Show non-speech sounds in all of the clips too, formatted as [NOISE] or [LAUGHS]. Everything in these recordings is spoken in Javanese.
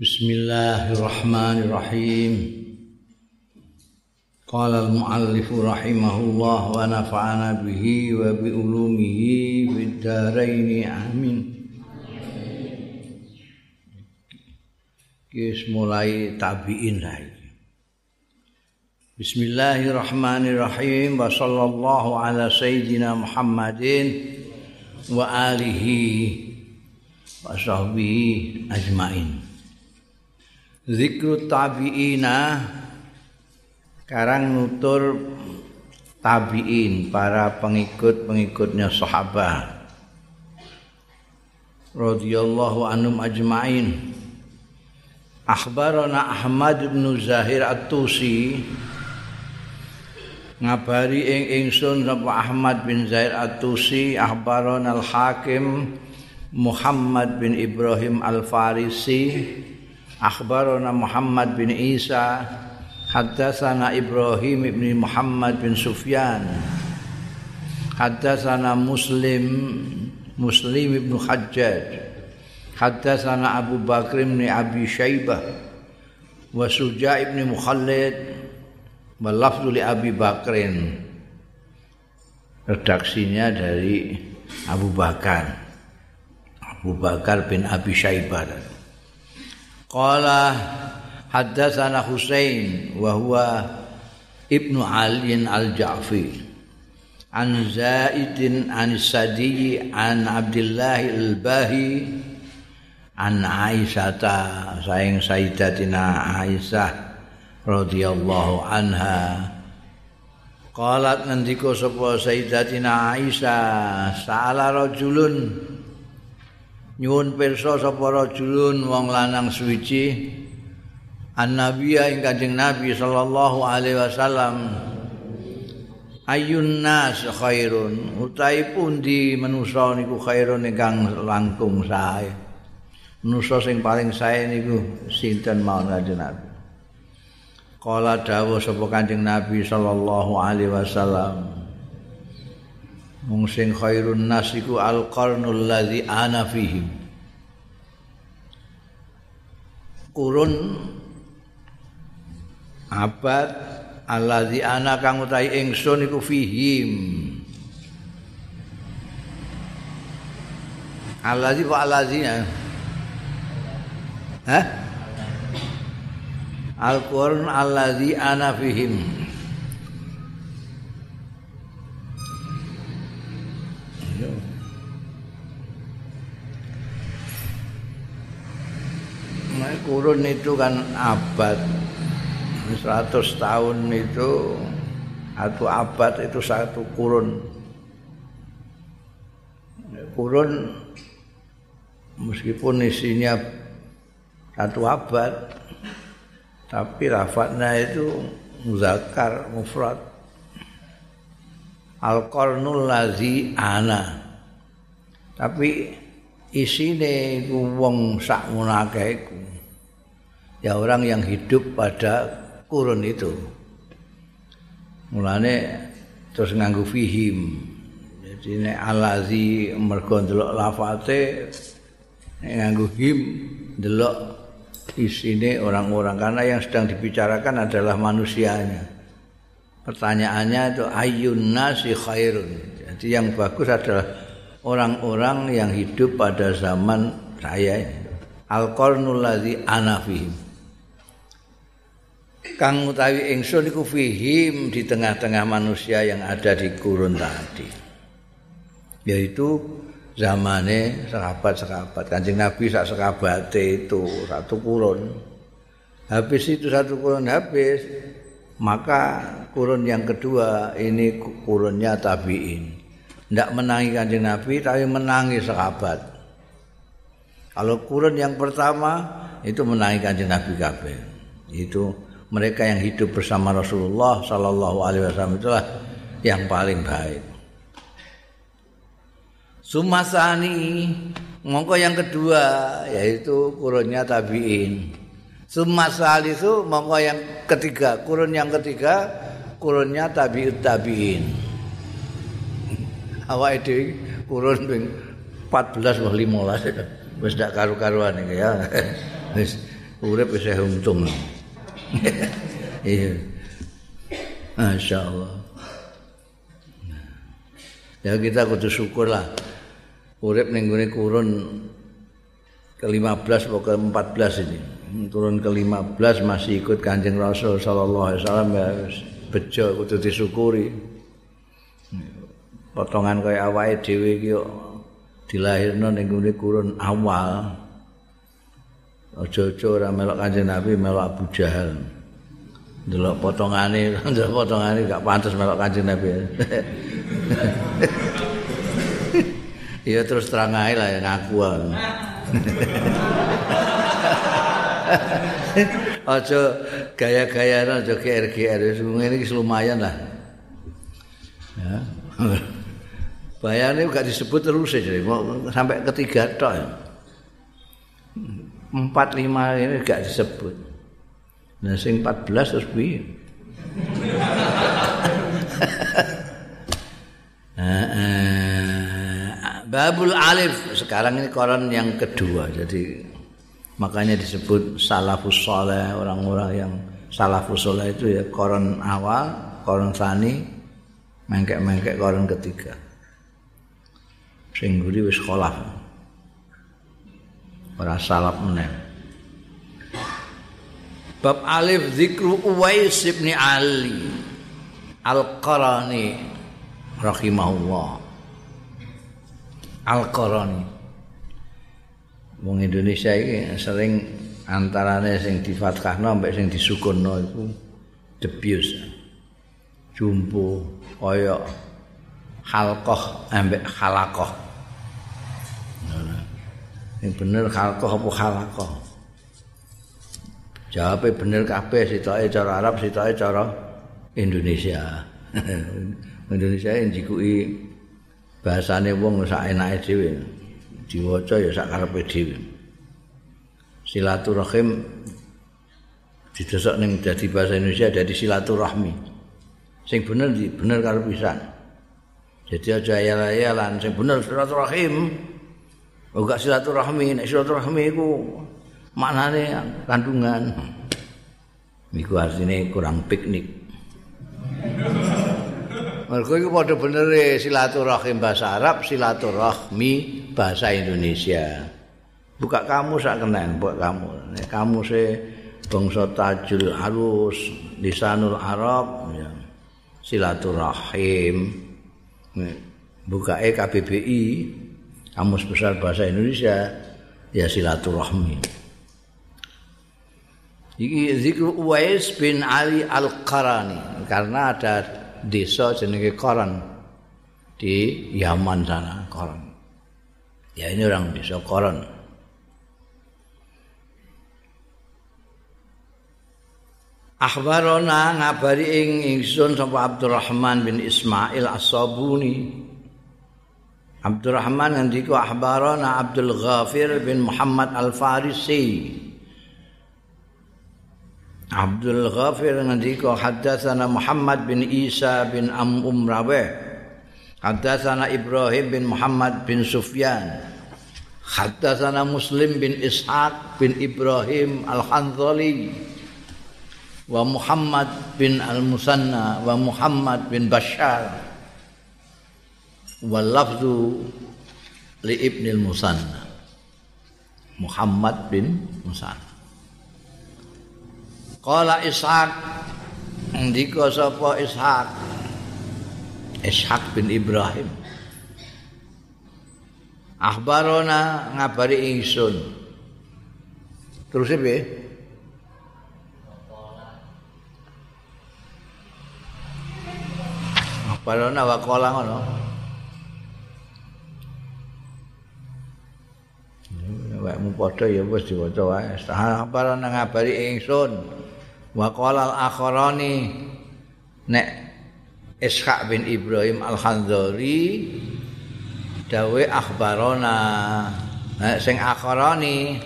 Bismillahirrahmanirrahim. Qala al-muallif rahimahullah wa nafa'ana bihi wa bi ulumihi fid dharain amin. Kis mulai tabiin lagi. Bismillahirrahmanirrahim wa sallallahu ala sayyidina Muhammadin wa alihi wa sahbihi ajmain. Zikru tabiina. Karang nutur tabiin para pengikut-pengikutnya sahabat. Radhiyallahu anhum ajmain. Akhbarana Ahmad bin Zahir At-Tusi. Ngabari ing ingsun sapa Ahmad bin Zahir At-Tusi. Akhbarana Al-Hakim Muhammad bin Ibrahim Al-Farisi akhbarana Muhammad bin Isa haddatsana Ibrahim bin Muhammad bin Sufyan haddatsana Muslim Muslim bin Hajjaj haddatsana Abu Bakr bin Abi Syaibah wa Suja' bin Mukhallid wa Abi Bakrin. Redaksinya dari Abu Bakar. Abu Bakar bin Abi Syaibah Qala haddatsana Husain wa huwa Ibnu Ali Al-Ja'fi an Zaidin an Sadi an Abdullah Al-Bahi an Aisyah saing Sayyidatina Aisyah radhiyallahu anha. Qalat ngendika sapa Sayyidatina Aisyah sa'ala rajulun nyuwun pirsa sapa rajulun wong lanang suci annabiya ing kanjeng nabi sallallahu alaihi wasallam. Ayun nas khairun utai pundi manusa niku khairun ingkang langkung sae. Manusa sing paling sae niku sinten mawon kanjeng nabi? Kala dawuh sapa Kanjeng Nabi sallallahu alaihi wasallam mung sing khairun nas iku alqarnul ladzi ana fihi kurun abad alladzi ana kang utahi ingsun iku fihim. Alladzi wa alladzi ha Al-Qur'an alladzi ana fihim kurun itu kan abad. 100 tahun itu satu abad itu satu kurun. Kurun meskipun isinya satu abad tapi rafatnya itu muzakkar mufrad. Al-qarnul lazi ana tapi isine wong sak munakeh iku ya orang yang hidup pada kurun itu. Mulane terus nganggo fihim. Jadi nek alazi mergo ndelok lafate nek nganggo him ndelok isine orang-orang karena yang sedang dibicarakan adalah manusianya. Pertanyaannya itu ayun nasi khairun. Jadi yang bagus adalah orang-orang yang hidup pada zaman saya ini. Al-qarnul ladzi ana fihim. Kang utawi ingsun iku fihim di tengah-tengah manusia yang ada di kurun tadi. Yaitu zamane sahabat-sahabat kanjeng Nabi sak sekabate itu satu kurun. Habis itu satu kurun habis maka kurun yang kedua ini kurunnya tabiin. Ndak menangi kanjeng Nabi tapi menangi sahabat kalau kurun yang pertama itu menangi kanjeng Nabi kabeh. Itu mereka yang hidup bersama Rasulullah Sallallahu Alaihi Wasallam itulah yang paling baik. Sumasani mongko yang kedua yaitu kurunnya tabiin. Sumasali itu mongko yang ketiga kurun yang ketiga kurunnya tabiut tabiin. Awak itu kurun ping 14 wah 15 wis karu-karuan iki ya. Wis urip wis untung. Iya. Masya Allah. Ya kita kudu syukur lah. Urip ning kurun ke-15 atau ke-14 ini. Turun ke-15 masih ikut Kanjeng Rasul sallallahu alaihi wasallam ya bejo kudu disyukuri. Potongan kaya awake dhewe iki dilahirno ning kurun awal. Aja-aja ora melok Kanjeng Nabi melok Abu Jahal. Delok potongane, [LAUGHS] delok potongane gak pantes melok Kanjeng Nabi. Iya [LAUGHS] terus terang ae lah ya ngaku. [LAUGHS] Aja gaya-gayaan aja GR-GR wis ngene iki lumayan lah. Ya. Bayane gak disebut terus jadi sampai ketiga tok. Empat lima ini gak disebut. Nah sing 14 terus piye? [LAUGHS] Babul Alif sekarang ini koran yang kedua jadi makanya disebut salafus soleh orang-orang yang salafus soleh itu ya koran awal koran sani mengkek-mengkek koran ketiga sing guri wis kholaf ora salaf meneh. Bab alif zikru Uwais bin Ali Al-Qarani rahimahullah. Al-Qarani. Wong Indonesia iki sering antarane sing difathahno mbek sing disukunno iku debius. Jumbo kaya halqah ambek halaqah Yang bener halqah apa halaqah Jawabnya bener kabeh sitoke cara Arab sitoke cara Indonesia. [LAUGHS] Indonesia yang jikui bahasane wong sak enake dhewe. Diwaca ya sak karepe dhewe. Silaturahim didesok ning dadi bahasa Indonesia dadi silaturahmi. Sing bener di bener karo pisan. Jadi aja ayal-ayalan sing bener silaturahim ora silaturahmi nek silaturahmi iku maknane kandungan iku artine kurang piknik Mergo iku padha bener silaturahim bahasa Arab, silaturahmi bahasa Indonesia. Buka kamu sak kenen, buat kamu. Nek kamu se bangsa tajul halus, lisanul Arab, ya. silaturahim. Buka e KBBI, kamus besar bahasa Indonesia, ya silaturahmi. Iki zikru Uwais bin Ali Al-Qarani karena ada desa jenenge Koran di Yaman sana Koran. Ya ini orang desa Koran. Akhbarona ngabari ing ingsun sapa Abdurrahman bin Ismail As-Sabuni. Abdurrahman ngendika akhbarona Abdul Ghafir bin Muhammad Al-Farisi. Abdul Ghafir ngendika hadatsana Muhammad bin Isa bin Am Umraweh hadatsana Ibrahim bin Muhammad bin Sufyan. Hadatsana Muslim bin Ishaq bin Ibrahim Al-Hanzali. Wa Muhammad bin Al-Musanna wa Muhammad bin Bashar wa lafzu li Ibn Al-Musanna Muhammad bin Musanna. Kala Ishaq ndika sapa Ishaq? Ishaq bin Ibrahim. Akhbarona ngabari ingsun. Terus piye? Akhbarona wa qala ngono Wekmu padha ya wis diwaca wae. Akhbarona ngabari ingsun wa qala al-akharani nek Ishaq bin Ibrahim al-Hanzari dawe akhbarona. Nek sing akharani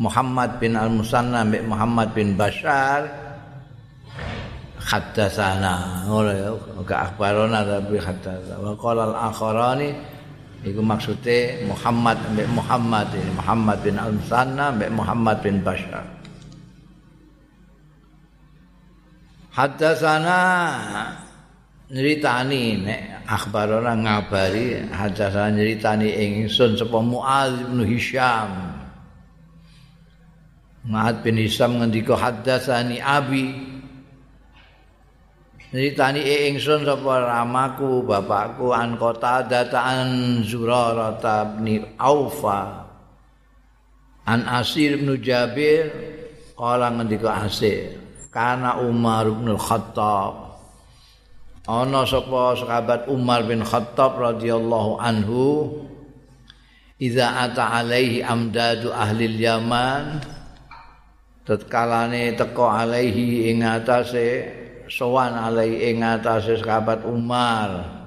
Muhammad bin al-Musanna bin Muhammad bin Bashar haddatsana ora ya akhbarona tapi haddatsana wa qala al-akharani Iku maksudnya Muhammad mbek Muhammad ini Muhammad bin Al-Musanna mbek Muhammad bin Bashar. Haddatsana nyeritani nek akhbarana ngabari haddatsana nyeritani ingsun sapa Muaz bin Hisham. Muaz bin Hisham ngendika haddatsani Abi Nyeritani ingsun sapa ramaku bapakku an kota dataan Zurarata bin Aufa. An Asir bin Jabir kala ngendika Asir. Kana Umar bin Khattab. Ana sapa sahabat Umar bin Khattab radhiyallahu anhu Iza ata alaihi amdadu ahli Yaman tatkalane teko alaihi ing atase sowan alai ing atase sahabat Umar.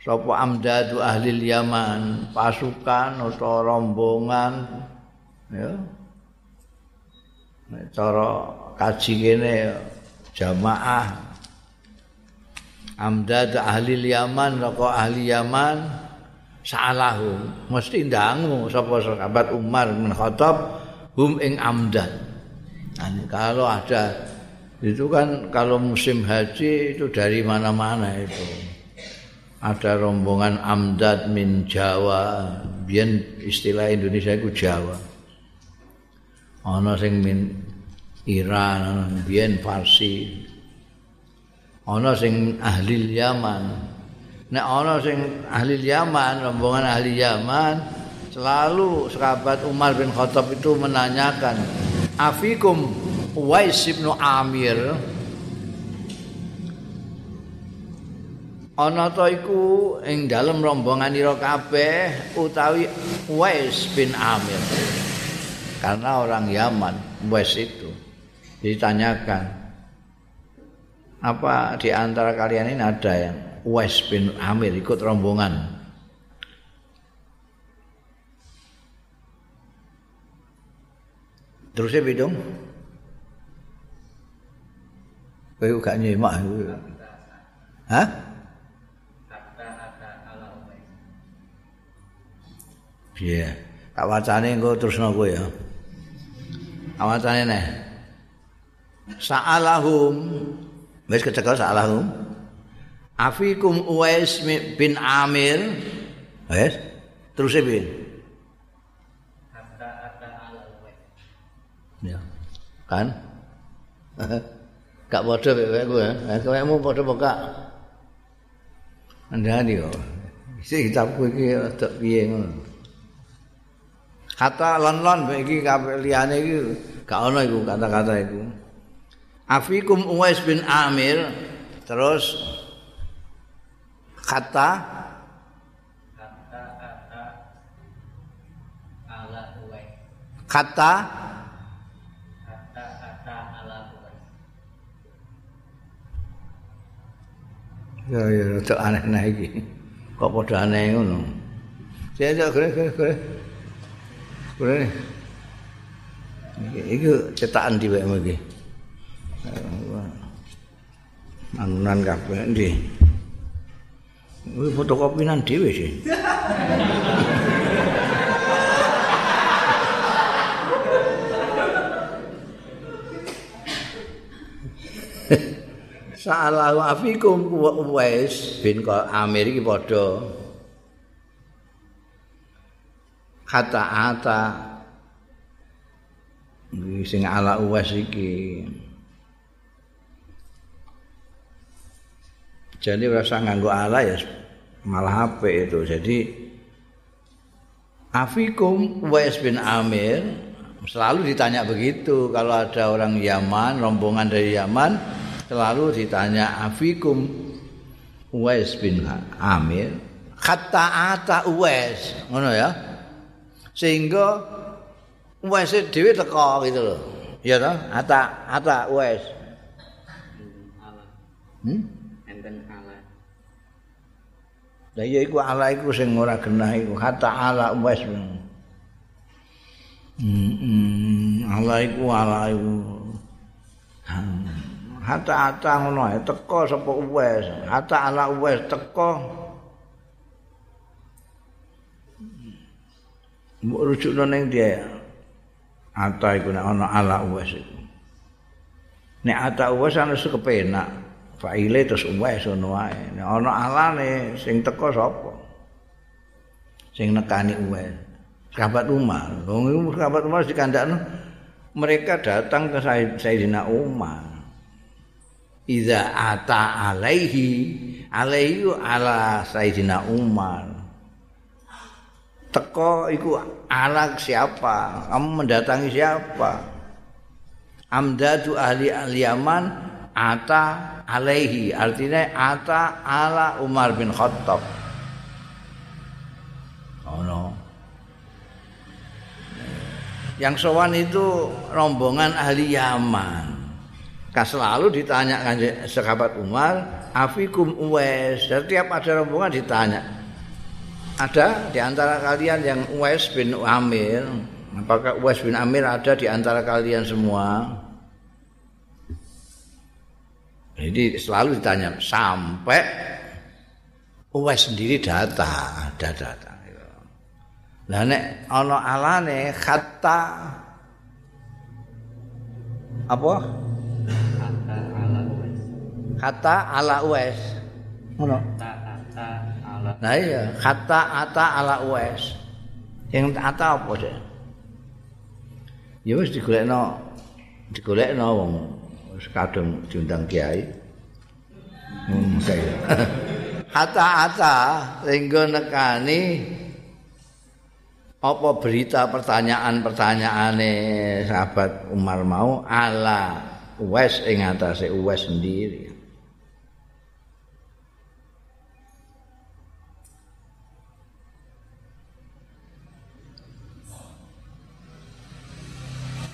Sapa amdadu ahli Yaman pasukan utawa rombongan ya. Cara kaji kene jamaah. Amdad ahli Yaman roko ahli Yaman salahu mesti ndangu sapa sahabat Umar bin Khattab hum ing amdad. Kalau ada itu kan kalau musim haji itu dari mana-mana itu. Ada rombongan amdad min Jawa. Biyen istilah Indonesia itu Jawa. Ana sing min Iran biyen Farsi. Ana sing ahli Yaman. Nek ana sing ahli Yaman rombongan ahli Yaman selalu sahabat Umar bin Khattab itu menanyakan afikum Uwais bin Amir. Ana ta iku ing dalem rombongan ira kabeh utawi Uwais bin Amir. Karena orang Yaman Uwais itu ditanyakan apa di antara kalian ini ada yang Uwais bin Amir ikut rombongan? Terusnya bidung Kowe gak nyimak iku. Hah? Iya. Tak wacane engko terusno kowe ya. Awacane neh. Sa'alahum wis kecekel sa'alahum. Afikum Uwais bin Amir. Wes. Terus e bin. Ya. Kan? [LAUGHS] gak padha wek kowe kowemu padha pekak andani kok sing kitabku iki rada piye ngono. Kata lon-lon iki liyane iki gak ono iku kata-kata iku. Afikum uwais bin amir terus kata kata Ya ya rada aneh nah iki. Kok padha aneh ngono. Saya jak gere gere gere. Gere. Iki iki cetakan di wek iki. Anunan kabeh ndi? Kuwi fotokopinan dhewe sih. Sa'alahu afikum Uwais bin Amir iki padha kata-kata sing ala Uwais iki. Jadi rasa nganggo ala ya malah HP itu? Jadi Afikum Uwais bin Amir. Selalu ditanya begitu kalau ada orang Yaman rombongan dari Yaman selalu ditanya afikum Uwais bin Amir? Kata ata Uwais ngono ya. Sehingga Uwais dhewe teko gitu loh. Ya toh ata ata Uwais. Hmm? Enten ala. Lah iya iku ala iku sing ora genah iku. Kata ala Uwais hmm, hmm, ala iku ala iku. hmm. Hata-hata ngono ae teko sapa uwes hata ala uwes teko mbok rujukno ning dia ata iku nek ana ala uwes iku. Nek ata uwes ana kepenak faile terus uwes ngono wae nek ana alane sing teko sapa? Sing nekani uwes sahabat Umar. Wong iku sahabat Umar dikandakno mereka datang ke Sayyidina Umar Iza ata alaihi alaihi ala Sayyidina Umar. Teko iku ala siapa? Kamu mendatangi siapa? Amdadu ahli al-yaman ata alaihi. Artinya ata ala Umar bin Khattab. Oh no yang sowan itu rombongan ahli Yaman selalu ditanya sahabat Umar afikum uwes setiap ada rombongan ditanya. Ada di antara kalian yang Uwais bin Amir. Apakah Uwais bin Amir ada di antara kalian semua? Jadi selalu ditanya sampai Uwais sendiri datang ada datang. Lah nek ana alane khatta apa kata ala Uwais ngono Nah iya, kata ata ala uwes. Yang ata apa sih? Ya wis digolekno digolekno wong wis kadung diundang kiai. Hmm, saya. [LAUGHS] Kata ata lenggo nekani apa berita pertanyaan-pertanyaane sahabat Umar mau ala Uwais ing atase Uwais sendiri.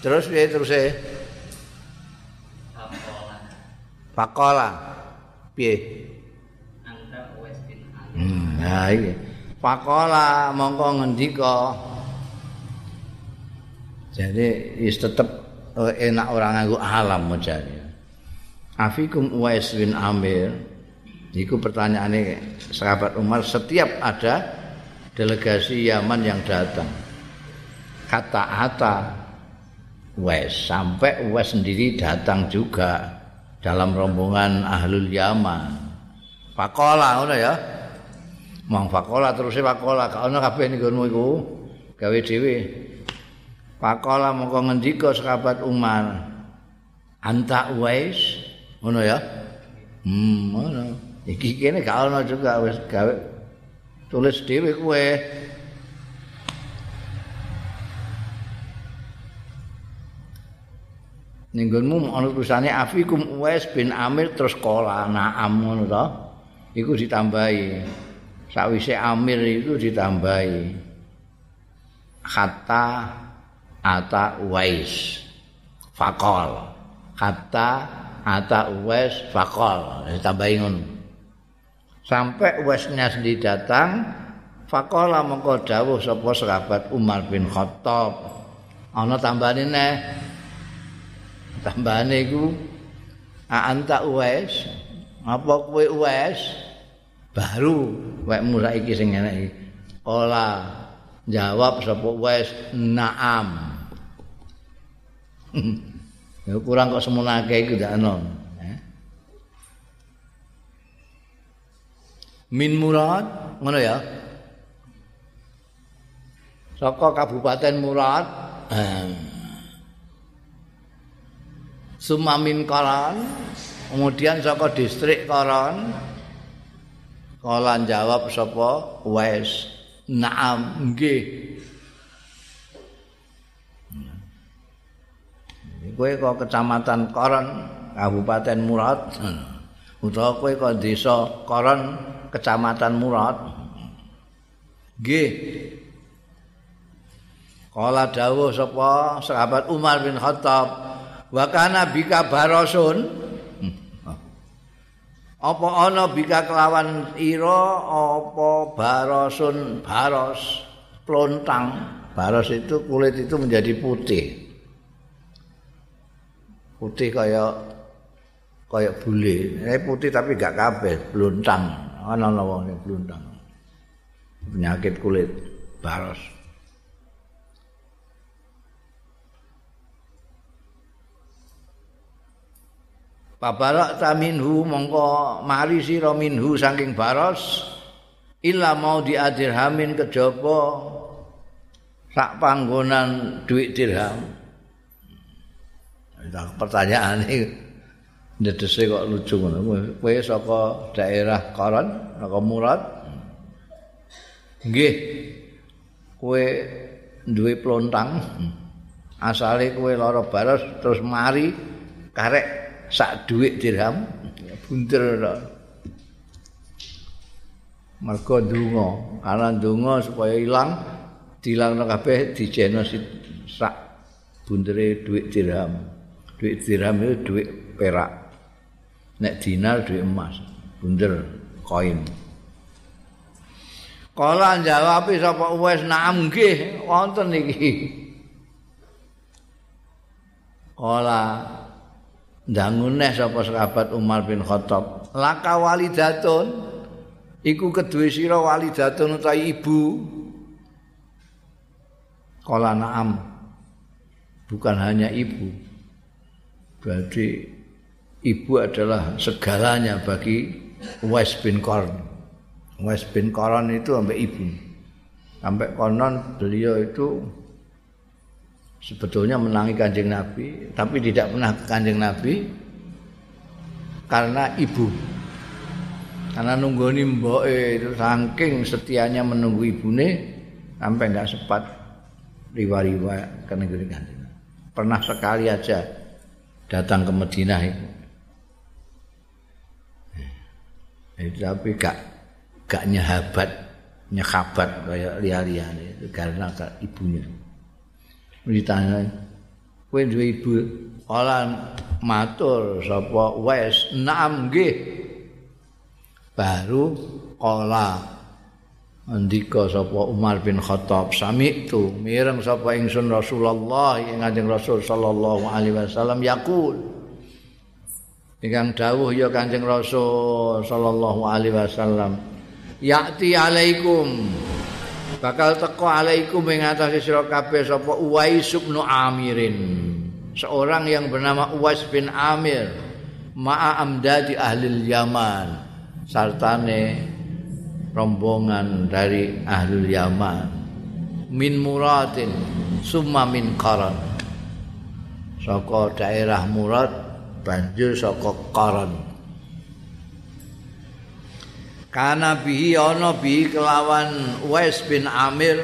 Terus piye terus e? Pakola. Piye? Anta wis bin Hmm, nah iki. Pakola mongko ngendika. Jadi is tetep enak orang nganggo alam mojane. Afikum Uwais bin Amir. Iku pertanyaane sahabat Umar setiap ada delegasi Yaman yang datang. Kata-kata Wes sampai Wes sendiri datang juga dalam rombongan ahlul Yaman. Fakola ngono ya. Mang fakola terus fakola gak ono kabeh ning iku. Gawe dhewe. Fakola mongko ngendika sahabat Umar. Anta Wes ngono ya. Hmm, ngono. Iki kene gak ono juga wis gawe tulis dhewe kowe. ning nggonmu ana tulisane afikum Uwais bin Amir terus kola naam ngono to iku ditambahi sakwise Amir itu ditambahi kata ata Uwais. Fakol. Kata ata Uwais fakol. Ditambahi ngono. Sampai Uwaisnya sendiri datang fakola mengko dawuh sapa sahabat Umar bin Khattab. Ana tambahane neh tambahane iku anta uwes apa kowe uwes baru wekmu saiki sing enak iki. Jawab sapa uwes naam ya kurang kok semunake iku ndak ono min murad ngono ya? Saka kabupaten murad. Eh. Sumamin Koron kemudian saka distrik Koron Kolan jawab sapa? Wes. Naam nggih Kowe kok kecamatan Koron Kabupaten Murad. Utawa kowe kok desa Koron kecamatan Murad. Nggih. Kala dawuh sapa sahabat Umar bin Khattab wa kana bika barosun [LAUGHS] apa ana bika kelawan ira? Apa barosun baros? Plontang baros itu kulit itu menjadi putih putih kaya kaya bule. Eh putih tapi gak kabeh bluntang ana ana wong bluntang penyakit kulit baros Pabarak ta minhu mongko mari sira minhu saking baros. Illa mau diadirhamin kejaba sak panggonan dhuwit dirham. Pertanyaan ini ndedese kok lucu ngono. Kowe saka daerah Koron, saka Murad. Nggih. Kowe duwe plontang. Asale kowe lara baros terus mari karek sak duit dirham bunter mergo ndonga ana ndonga supaya ilang dilangno kabeh dijeno sak bundere duit dirham duit dirham itu duit perak. Nek dinar duit emas. Bunder koin. Kala jawab sapa wis naam nggih wonten iki. Kala ndanguneh sapa sahabat Umar bin Khattab laka walidatun? Iku kedue sira walidatun utawi ibu. Kala naam bukan hanya ibu berarti ibu adalah segalanya bagi Uwais bin Qarn Uwais bin Qarn itu sampai ibu sampai konon beliau itu sebetulnya menangi kanjeng Nabi, tapi tidak pernah ke kanjeng Nabi karena ibu. Karena nunggu mbok itu saking setianya menunggu ibune sampai nggak sempat riwa-riwa ke negeri kanjeng. Pernah sekali aja datang ke Madinah itu. Eh, tapi gak gak nyahabat nyekabat kayak liar-liar itu karena ibunya. ditanya kowe duwe ibu ora matur sapa wes naam nggih baru kala andika sapa Umar bin Khattab sami itu mireng sapa ingsun Rasulullah ing Kanjeng Rasul sallallahu alaihi wasallam yaqul. Ingkang dawuh ya Kanjeng Rasul sallallahu alaihi wasallam ya'ti alaikum. Bakal teko alaikum ing atase sira kabeh sapa Uwais bin Amirin seorang yang bernama Uwais bin Amir ma'a amdadi ahli Yaman sartane rombongan dari ahli Yaman. Min muradin summa min qaran. Saka daerah Murad banjur saka Qaran. Kana bihi ana bihi kelawan Wais bin Amir.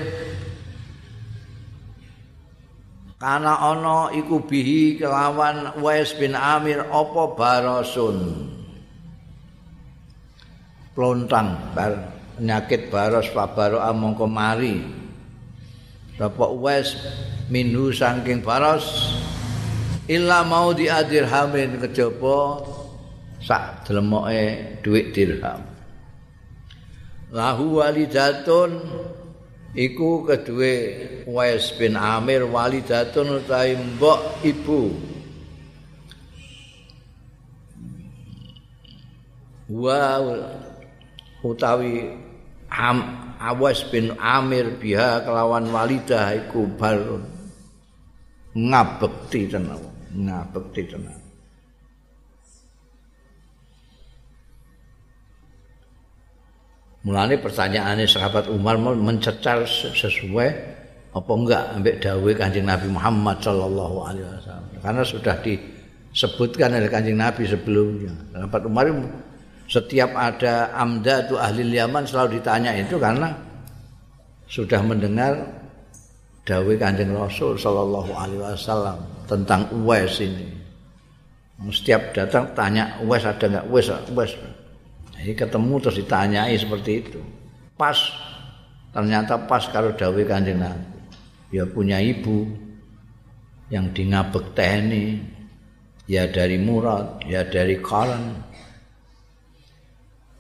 Kana ana iku bihi kelawan Wais bin Amir apa barosun Plontang bar penyakit baros pabaro amangka mari. Bapak Wais minhu saking baros illa mau diadirhamin kejaba sak dlemoke dhuwit dirham. Lahu walidatun iku kedue Wais bin Amir walidatun utawi mbok ibu. Wa utawi Am Awas bin Amir biha kelawan walidah iku balun ngabekti tenan ngabekti tenan Mulane pertanyaannya sahabat Umar mencecar sesuai apa enggak ambek dawuh Kanjeng Nabi Muhammad sallallahu alaihi wasallam. Karena sudah disebutkan oleh Kanjeng Nabi sebelumnya. Sahabat Umar setiap ada amda itu ahli Yaman selalu ditanya itu karena sudah mendengar dawuh Kanjeng Rasul sallallahu alaihi wasallam tentang Uwais ini. Setiap datang tanya Uwais ada enggak? Uwais, Uwais. Jadi ketemu terus ditanyai seperti itu. Pas ternyata pas karo dawuh Kanjeng Nabi. Ya punya ibu yang di ngabek ini ya dari murad, ya dari karan.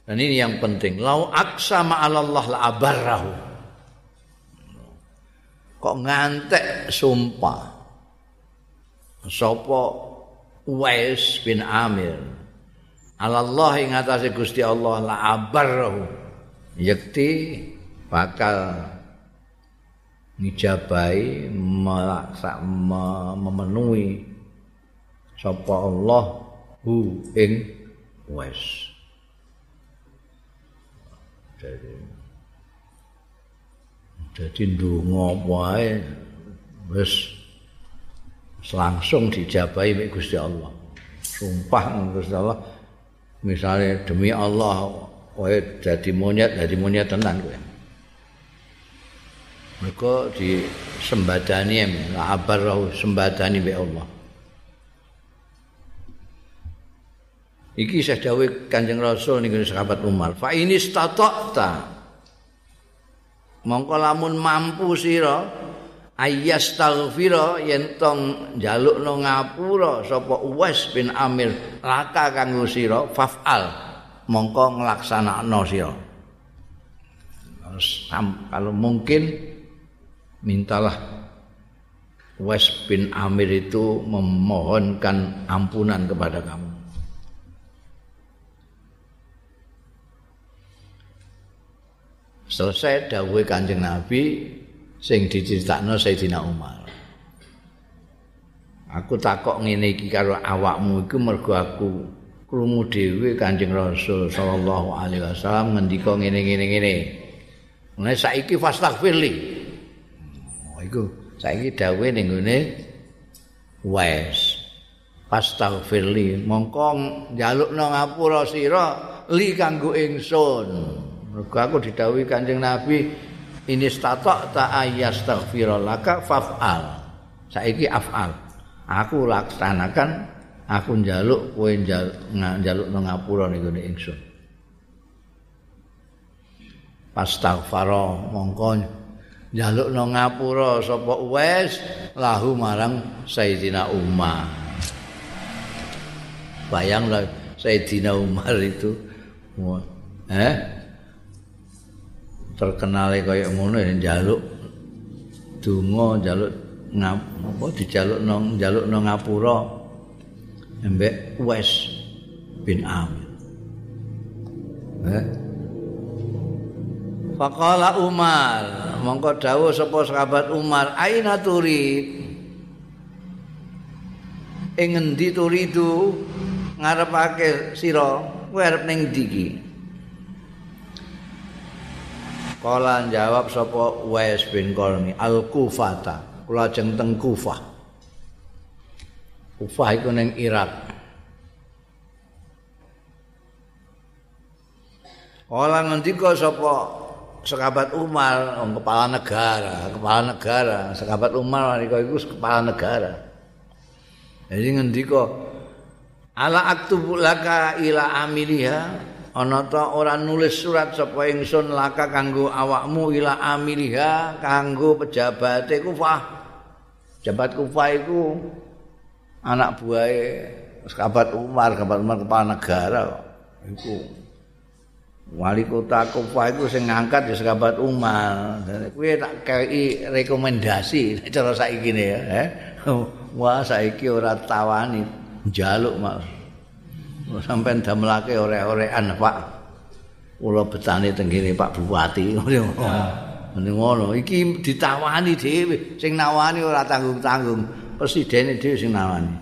Dan ini yang penting. Lau aksa ma'alallah la abarrahu. Kok ngantek sumpah. Sopo Uwais bin Amir. Allah ing atase Gusti Allah la abarahu yakti bakal ngijabai melaksa memenuhi sapa Allah hu ing wes jadi jadi ndonga wae wis langsung dijabahi mek Gusti Allah. Sumpah Gusti Allah misalnya demi Allah kowe jadi monyet jadi monyet tenan kowe. Mereka di sembadani abar sembadani be Allah Iki saya dawuh Kanjeng Rasul niku sahabat Umar. Fa ini stata'ta. Mongko lamun mampu sira ayas taghfira yen tong njalukno ngapura sapa Uwais bin Amir laka kanggo sira fafal mongko nglaksanakno sira. kalau mungkin mintalah Uwais bin Amir itu memohonkan ampunan kepada kamu. Selesai dawuh Kanjeng Nabi sing diceritakno Sayyidina Umar. Aku takok ngene iki karo awakmu iku mergo aku krungu dhewe Kanjeng Rasul sallallahu alaihi wasallam ngendika ngene-ngene ngene. Nek saiki fastaghfirli. Oh iku saiki dawuh ning ngene wes. Fastaghfirli mongko njalukno ngapura sira li kanggo ingsun. Mergo aku didhawuhi Kanjeng Nabi ini statok ta ayastaghfirallaka faf'al. Saiki af'al. Aku laksanakan aku njaluk kowe njaluk ngapura niku ning ingsun. Pastaghfara mongko njaluk nang ngapura sapa wes lahu marang Sayyidina Umar. Bayanglah Sayyidina Umar itu eh terkenale kaya ngono ya njaluk donga njaluk ngap apa dijaluk nang njaluk nang ngapura embek wes bin amir. Eh? Faqala Umar mongko dawuh sapa sahabat Umar aina turid? Ing endi turidu? Ngarepake sira? Kowe arep ning ndi Kala jawab sapa Wais bin Qarni Al-Kufata. Kula jeng teng Kufah. Kufah iku ning Irak. Kala ngendika sapa sahabat Umar, kepala negara, kepala negara, sahabat Umar nalika iku kepala negara. Jadi ngendika ala aktubu laka ila amiliha ana ta ora nulis surat sapa ingsun laka kanggo awakmu ila amiliha kanggo pejabate kufah. Jabat kufah iku anak buahe sahabat Umar sahabat Umar kepala negara iku wali kota kufah iku sing ngangkat ya sahabat Umar. Kuwi tak kei rekomendasi cara saiki ne ya eh. [LAUGHS] Wah saiki ora tawani njaluk mas sampean damelake ore-orean Pak. Kula betane tenggene Pak Bupati. [LAUGHS] Ngene ngono. Iki ditawani dhewe. Sing nawani ora tanggung-tanggung. Presiden dhewe sing nawani.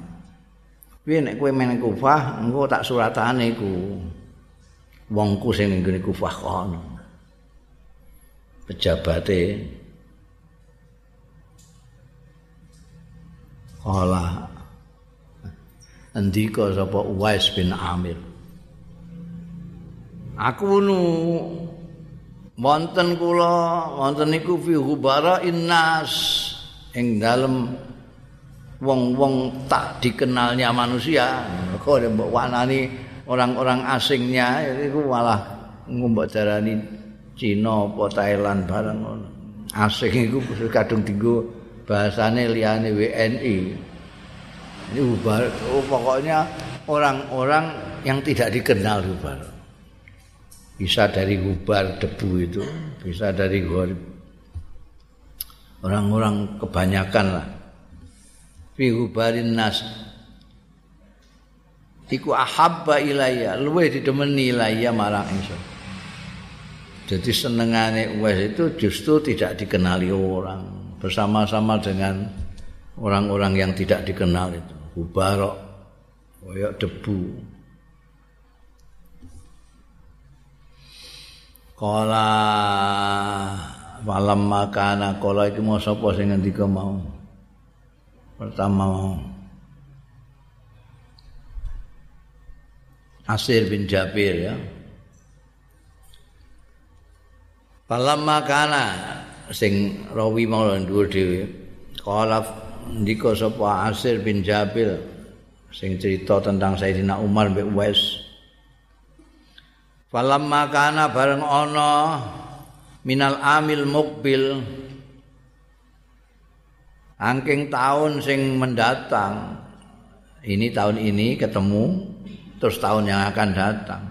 Piye nek kowe meneng Kufah, engko tak suratane iku. Wongku sing ning Kufah kono. Pejabate Kala ndika sapa Uwais bin Amir. Aku nu wonten kula wonten niku fi hubara innas ing dalem wong-wong tak dikenalnya manusia. Kok mbok wanani orang-orang asingnya itu malah ngombok darani Cina apa Thailand bareng ngono. Asing iku kadung dinggo bahasane liyane WNI Ini bubar, oh, pokoknya orang-orang yang tidak dikenal bubar. Bisa dari bubar debu itu, bisa dari orang-orang kebanyakan lah. Fi hubarin nas. Iku ahabba ilayya, luwe didemeni ilayya marang ingsun. Jadi senengane wes itu justru tidak dikenali orang bersama-sama dengan orang-orang yang tidak dikenal itu. Mubarak kaya debu. Kala malam makana kala iki mau sapa sing ngendika mau? Pertama mau. Asir bin Jabir ya. Malam makana sing rawi mau dhuwur dhewe kala ndika sapa Asir bin Jabir sing cerita tentang Sayyidina Umar bin Uwais. Falam makana bareng ana minal amil mukbil. Angking tahun sing mendatang ini tahun ini ketemu terus tahun yang akan datang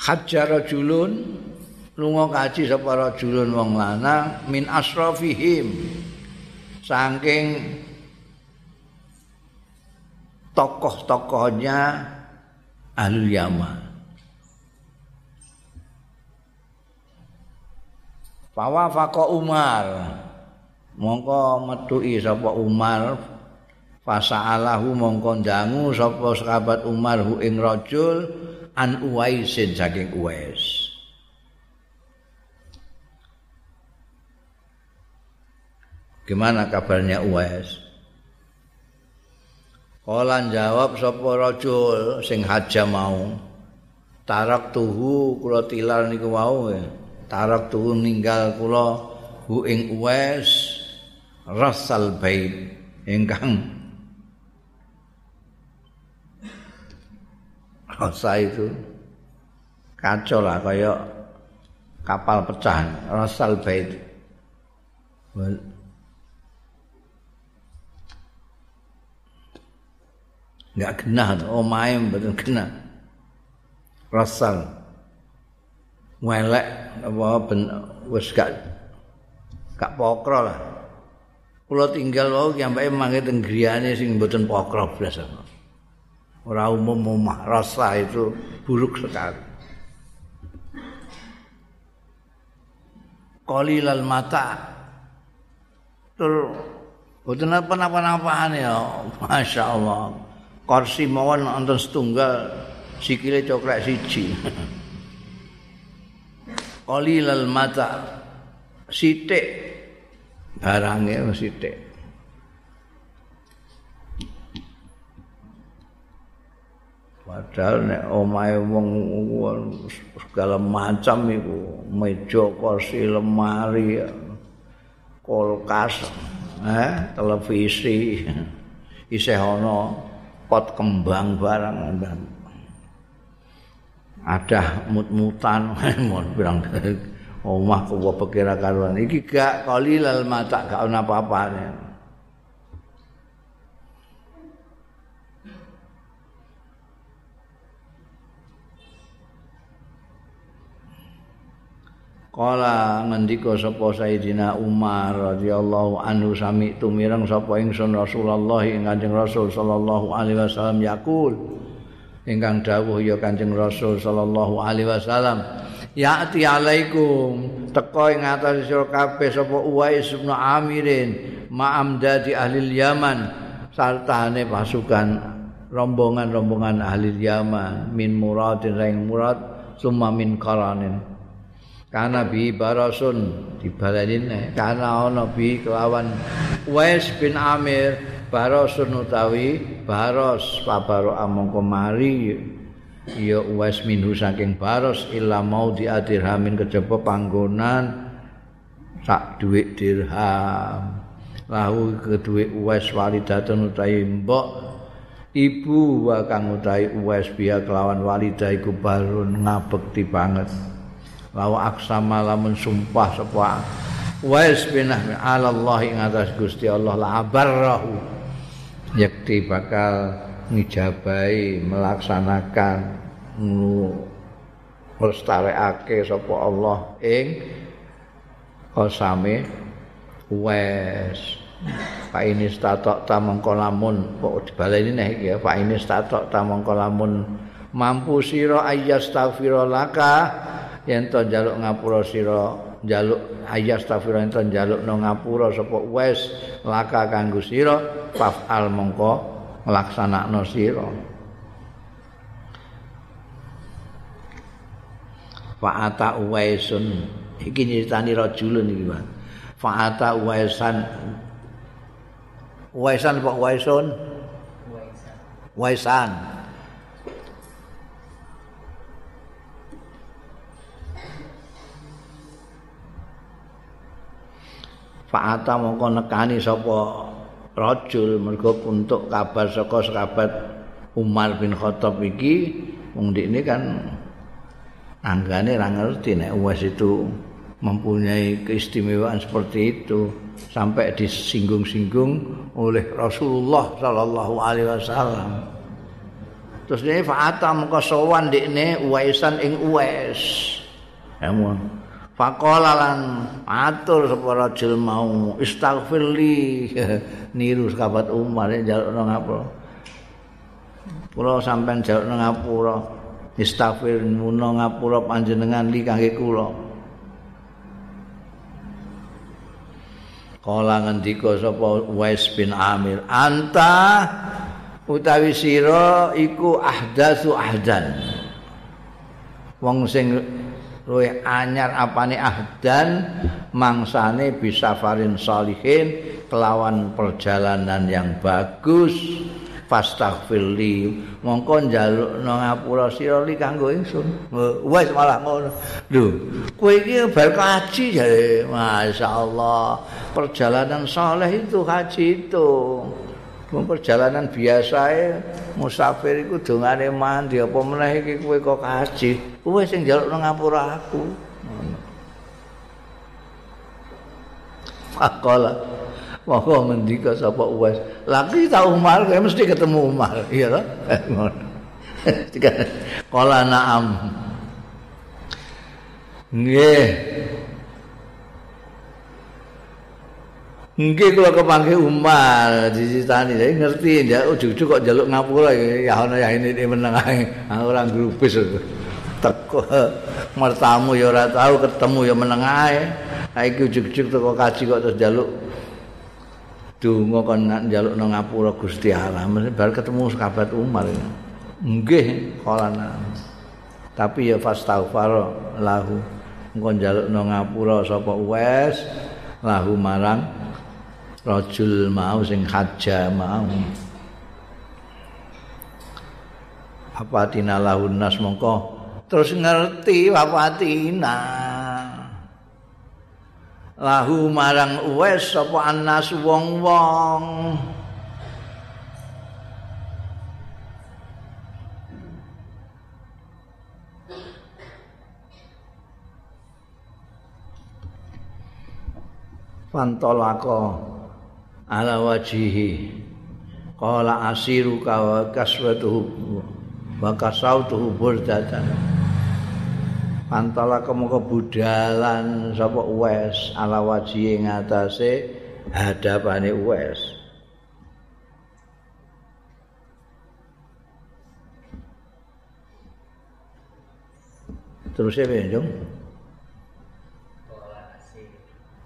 Hajjar rajulun lunga kaji sapa rajulun wong lanang min asrafihim saking tokoh-tokohnya Ahlul Yaman. Fawa fako Umar. Mongko metuki sapa Umar fasaalahu mongko ndangu sapa sahabat Umar hu ing rajul an Uwaisin saking Uwais. Gimana kabarnya Uwais? Kala jawab sapa rajul sing haja mau. Tarak tuhu kula tilar niku wau. Tarak tuhu ninggal kula hu ing Uwais rasal bait ingkang rasa itu. Kacau lah kayak kapal pecah rasal bait enggak genah omahe mboten genah. Rasal welek apa ben wis gak gak pokro lah. Kula tinggal wau sampai mangke teng griyane sing mboten pokro blas ora umum omah rasa itu buruk sekali. Qalilal mata. Tur boten apa-apa ya Masya Allah. Kursi mawon wonten setunggal sikile coklat siji. Qalilal mata. Sithik. Barange sithik padahal nek omahe wong segala macam iku meja kursi lemari kulkas eh televisi [LAUGHS] isih ana pot kembang barang ada mut-mutan [LAUGHS] mon bilang omah kuwa pikira karuan. Iki gak kali lal mata gak ana apa-apane Kala ngendika sapa Sayyidina Umar radhiyallahu anhu sami tumireng sapa ingsun Rasulullah ing Kanjeng Rasul sallallahu alaihi wasallam yaqul. Ingkang dawuh ya Kanjeng Rasul sallallahu alaihi wasallam ya'ti alaikum. Teko ing atas sira kabeh sapa Uwais bin Amirin ma'am dadi ahli Yaman. Sartane pasukan rombongan-rombongan ahli Yaman min muradin ring murad summa min qaranin Karena bi barasun dibalenin karena ana bi kelawan. Wais bin Amir barasun utawi baros pabaro among kemari ya Wais minhu saking baros illa mau diadirhamin kejaba panggonan sak duit dirham. Lahu kedue Wais walidatun utawi mbok ibu wa kang utawi Wais biya kelawan walidah iku barun ngabekti banget lawa aksama lamun sumpah sapa wais binah Allah ing atas Gusti Allah la abarrahu. Yakti bakal ngijabai melaksanakan melestariake sapa Allah ing kosame. Wes Pak ini statok tamangka lamun kok dibaleni nek ya Pak ini statok tamangka lamun. Mampu sira ayyastaghfirulaka yen to njaluk ngapura sira njaluk ayas tafira ento njaluk no ngapura sapa wes laka kanggo sira fafal mongko nglaksanakno sira. Fa'ata uwaisun. Iki nyeritani rajulun iki Pak. Fa'ata uwaisan. Uwaisan Pak Uwaisun? Uwaisan Fa'ata mongko nekani sapa rajul mergo untuk kabar saka sahabat Umar bin Khattab iki wong ini kan anggane ra ngerti nek Uwais itu mempunyai keistimewaan seperti itu sampai disinggung-singgung oleh Rasulullah sallallahu alaihi wasallam. Terus dia fa'ata mengko sowan dikne Uwaisan ing Uwais. Emun. Faqala lan atur sapa rajul mau istaghfirli [LAUGHS] niru sahabat Umar njalukno ngapura. Kula sampean njalukno ngapura. Istaghfir muno ngapura panjenengan li kangge kula. Kala ngendika sapa Wais bin Amir, "Anta utawi sira iku ahdatsu ahdan." Wong sing luwih anyar apane ahdan mangsane bisa farin salihin kelawan perjalanan yang bagus. Fastaghfirli mongko njalukno ngapura sira li kanggo ingsun. Wis malah ngono. Lho kowe iki bar kaji jare masyaallah perjalanan saleh itu haji itu. Wong perjalanan biasa e musafir iku dongane mandi apa meneh iki kowe kok kaji. Kowe sing njaluk nang ngapura aku. Faqala Maka mendika sapa Uwais. Lagi tau Umar, kowe mesti ketemu Umar, iya toh? Ngono. [LAUGHS] Kala na'am. Nggih. Nggih kula kepanggih Umar dicitani saya ngerti ya ujug-ujug kok njaluk ngapura ya ana ya ini meneng ae ora grupis teko. [LAUGHS] Mertamu ya ora tahu ketemu ya meneng ae. Iki ujug-ujug teko kaji kok terus njaluk donga kon njaluk nang ngapura Gusti Allah. Bar ketemu sahabat Umar nggih kalana tapi ya fastaghfar lahu. Engko njaluk nang ngapura sapa wes lahu marang rajul mau sing haja mau. Apa tina lahun nas mongko terus ngerti wapatina lahu marang uwes sapa anas wong-wong. Fantolako ala wajihi. Qala asiru ka kaswatuhu wa kasautuhu burdatan antala kemuka budalan sapa uwes ala wajihi ngatasé hadapane uwes terus ya Jung?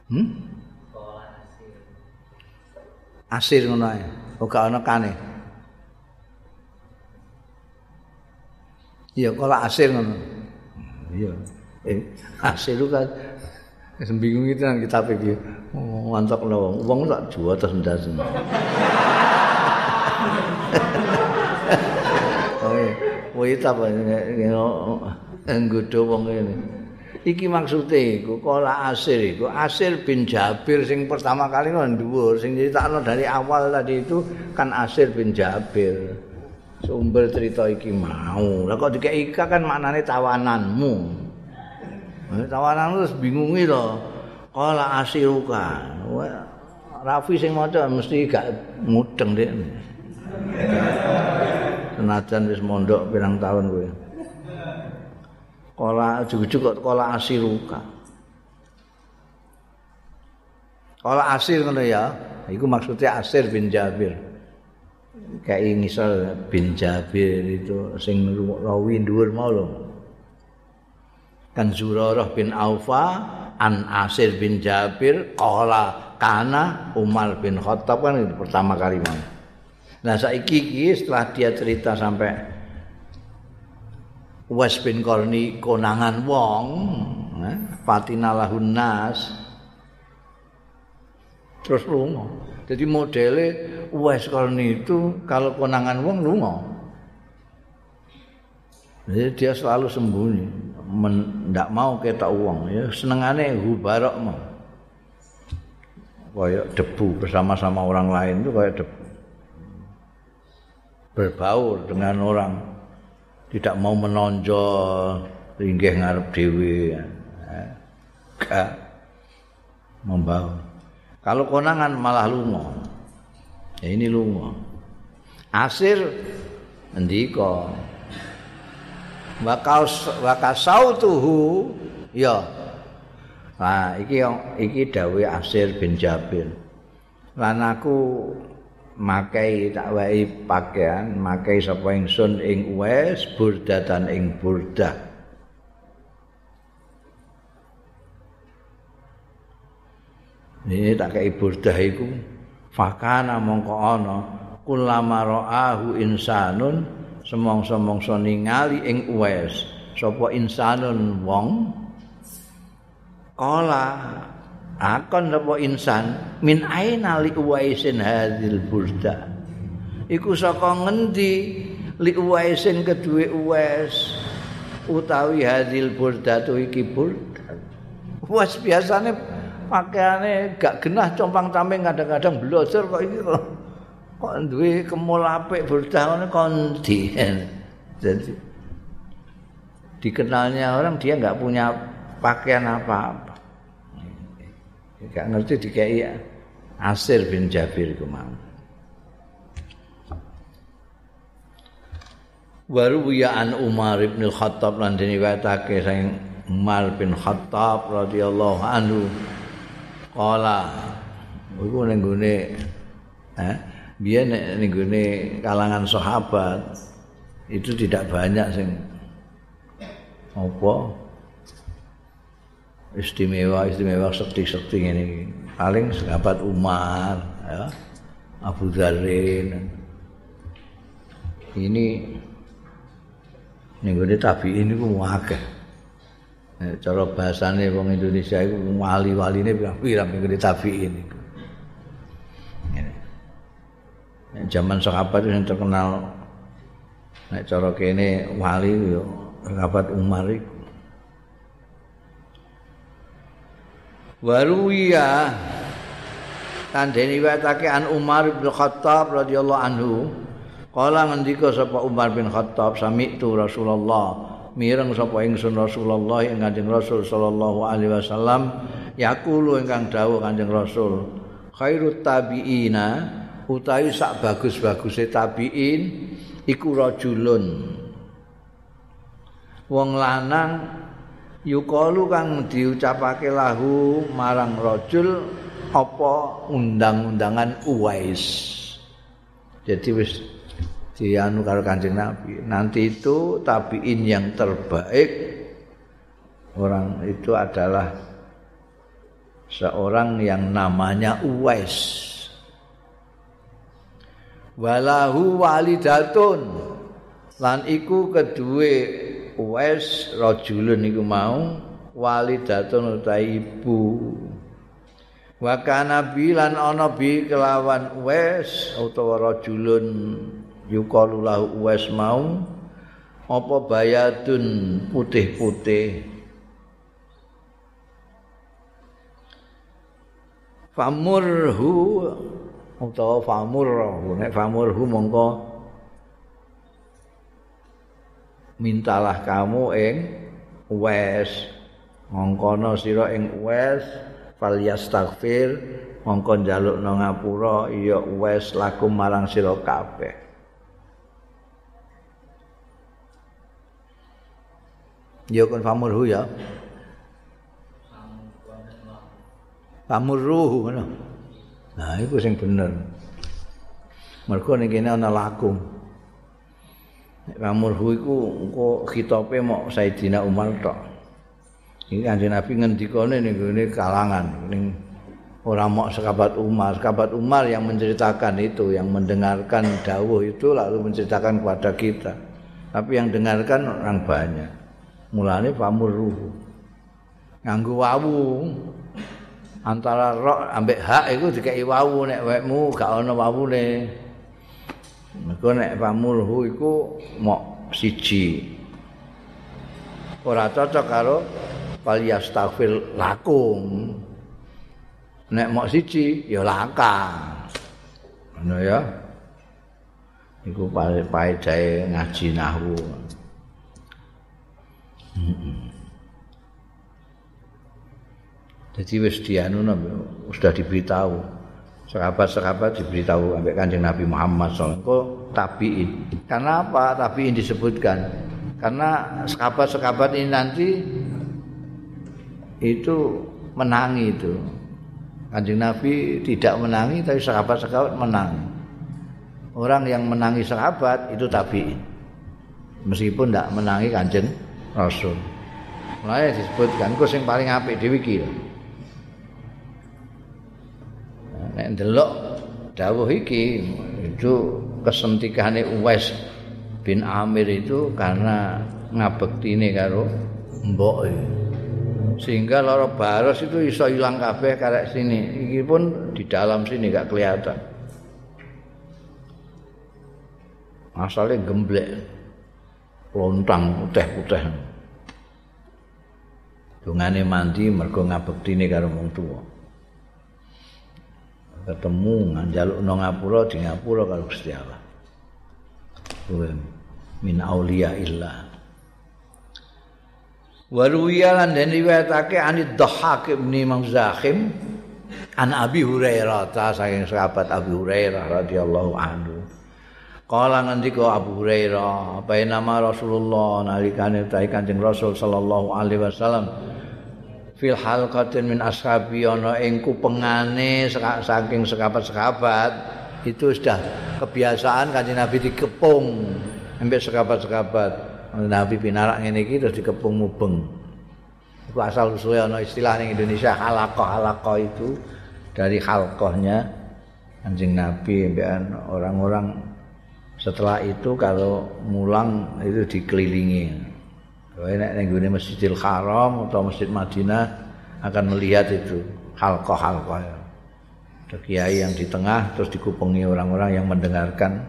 Hmm? asir. Ngono ae. Ora ana kane iya kala asir ngono. Iya. Eh, [LAUGHS] asir itu kan. Bingung itu nang kitab iki. Oh, mantap lho wong. Tak jual terus ndas. Oh, woi ta apa nggodho wong ngene. iki maksude iku kala asir iku. Asir bin Jabir sing pertama kali kan dhuwur sing critakno dari awal tadi itu kan asir bin Jabir sumber cerita iki mau lah kok dikek ika kan maknane tawananmu tawananmu terus bingungi to kala asiruka Rafi sing maca mesti gak mudeng dek senajan wis mondok pirang tahun kowe Kala ujug-ujug kok kala asiruka. Kala asir ngono ya. Iku maksudnya Asir bin Jabir. Kayak misal bin Jabir itu sing rawi dhuwur mau lho. Kan Zurarah bin Aufa an Asir bin Jabir qala kana Umar bin Khattab kan itu pertama kali mau. Nah saiki iki setelah dia cerita sampai Uwais bin Korni konangan wong, eh, Fatina lahun nas. Terus lunga. Jadi modelnya Uwais Korni itu kalau konangan wong lunga. Jadi dia selalu sembunyi, tidak mau kita uang. Ya senengannya hubarok mau. Kayak debu bersama-sama orang lain itu kayak debu. Berbaur dengan orang, tidak mau menonjol, ringgih ngarep dewi. Ya. Gak membaur. Kalau konangan malah lungo. Ya ini lungo. Asir ndika wakasautuhu ya nah iki iki dawuh Asir bin Jabir lan aku makai tak wae pakaian makai sapa ingsun ing wes burdatan ing burdah ini tak kei burdah iku. Fakana mongko ana kulama ra'ahu insanun semong-semongso ningali ing Uwais sapa insanun wong? Kala akon apa insan min aina li Uwaisin hadzal burda. Iku saka ngendi li Uwaisin kedue Uwais utawi hadzal burda tu iki burda? Uwais biasane pakaiane gak genah compang-camping kadang-kadang blosor kok iki kok kok duwe kemul apik kondi. Jadi dikenalnya orang dia nggak punya pakaian apa-apa. Gak ngerti dikai Asir bin Jabir itu mau. Baru an Umar bin Khattab lan diniwatake sing Umar bin Khattab radhiyallahu anhu. Qala iku ning gone eh biar nih kalangan sahabat itu tidak banyak sing apa istimewa istimewa sekti sekti ini paling sahabat Umar ya Abu Dharin ini nih gue tapi ini gue wakil cara bahasanya orang Indonesia itu wali-wali ini bilang-bilang nih tapi ini zaman sahabat yang terkenal nek cara kene wali yo sahabat Umar iku. Waruya tandeni watake an Umar bin Khattab radhiyallahu anhu kala ngendika sapa Umar bin Khattab sami tu Rasulullah mireng sapa ingsun Rasulullah ing Kanjeng Rasul sallallahu alaihi wasallam yaqulu ingkang dawuh Kanjeng Rasul khairut tabiina utawi sak bagus-baguse tabiin iku rajulun. Wong lanang yukalu kang diucapake lahu marang rajul apa undang-undangan Uwais. Jadi wis dianu karo Kanjeng Nabi. Nanti itu tabiin yang terbaik orang itu adalah seorang yang namanya Uwais. Walahu walidatun. Lan iku kedue wes rajulun iku mau walidatun utawi ibu. Wa kana bilan ana kelawan wes utawa rajulun yuqalu lahu wes mau apa bayatun putih-putih? Famurhu utawa famur nek famurhu mongko mintalah kamu ing wes mongkono sira ing wes falyastaghfir mongko njalukno ngapura ya wes lakum marang sira kabeh ya kon famurhu ya famurhu ngono Nah, itu sing bener. Mergo ning kene ana laku. Nek kamurhu iku engko khitope mok Sayyidina Umar tok. Ini kanjeng Nabi ngendikane ning ngene kalangan ning orang mau sekabat Umar, sekabat Umar yang menceritakan itu, yang mendengarkan dawuh itu lalu menceritakan kepada kita. Tapi yang dengarkan orang banyak. Mulane pamurruhu. Nganggo wawu. Antara rok ambek hak itu dikai wawu nek wekmu gak ana wawune. Mergo nek pamurruhu iku mok siji. Ora cocok karo falyastaghfir lakum. Nek mok siji ya laka. Ngono ya. Iku paedahe ngaji nahwu. Jadi wis dianu sudah diberitahu. Sahabat-sahabat diberitahu sampai Kanjeng Nabi Muhammad SAW. Kok tabiin? Karena apa? Tabiin disebutkan. Karena sahabat-sahabat ini nanti itu menangi itu. Kanjeng Nabi tidak menangi tapi sahabat-sahabat menang. Orang yang menangi sahabat itu tabiin. Meskipun tidak menangi Kanjeng Rasul. Mulai disebutkan ku sing paling apik dhewe iki. Nek ndelok dawuh iki itu kesentikane Uwais bin Amir itu karena ngabektine karo mbok sehingga loro baros itu iso ilang kabeh karek sini iki pun di dalam sini gak kelihatan asalnya gemblek lontang putih-putih dungane mandi mergo ngabektine karo wong tuwa. Ketemu njaluk nang ngapura di ngapura karo Gusti Allah. Min auliya illah Waruya lan den riwayatake anid Dhahhak bin Mangzahim an Abi Hurairah ta saking sahabat Abi Hurairah radhiyallahu anhu. Kala ngendika Abu Hurairah, apa nama Rasulullah nalikane utahe Kanjeng Rasul sallallahu alaihi wasallam fil halqatin min ashabi ana ing kupengane saking sekabat-sekabat itu sudah kebiasaan Kanjeng Nabi dikepung sampai sekabat-sekabat. Nabi pinarak ngene iki terus dikepung mubeng. Iku asal usule ana istilah ning Indonesia halaqah-halaqah itu dari halqahnya anjing Nabi orang-orang setelah itu kalau mulang itu dikelilingi. Kalau nek ning Masjidil Haram atau Masjid Madinah akan melihat itu halqah-halqah. Ada kiai yang di tengah terus dikupengi orang-orang yang mendengarkan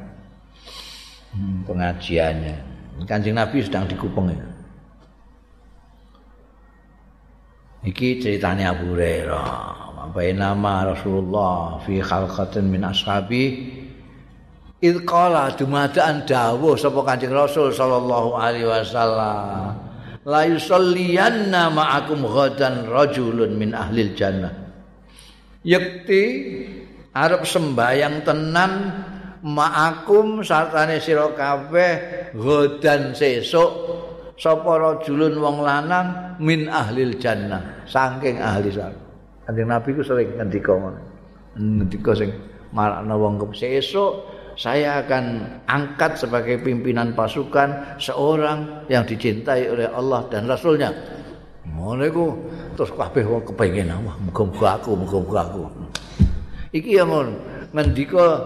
hmm, pengajiannya. Kanjeng Nabi sedang dikupeng itu. Iki ceritanya Abu Hurairah. Bapak nama Rasulullah fi khalqatin min ashabi id qala dumadaan dawuh sapa Kanjeng Rasul sallallahu alaihi wasallam la yusalliyanna ma'akum ghadan rajulun min ahlil jannah. Yakti arep sembayang tenan ma'akum sartane sira kabeh godan sesuk sapa rajulun wong lanang min ahlil jannah. Saking ahli swarga kanjeng nabi ku sering ngendika ngono. Ngendika sing marakna wong sesuk saya akan angkat sebagai pimpinan pasukan seorang yang dicintai oleh Allah dan Rasulnya. Iku terus kabeh wong kepengin wah muga-muga aku, muga-muga aku. Iki ya mon ngendika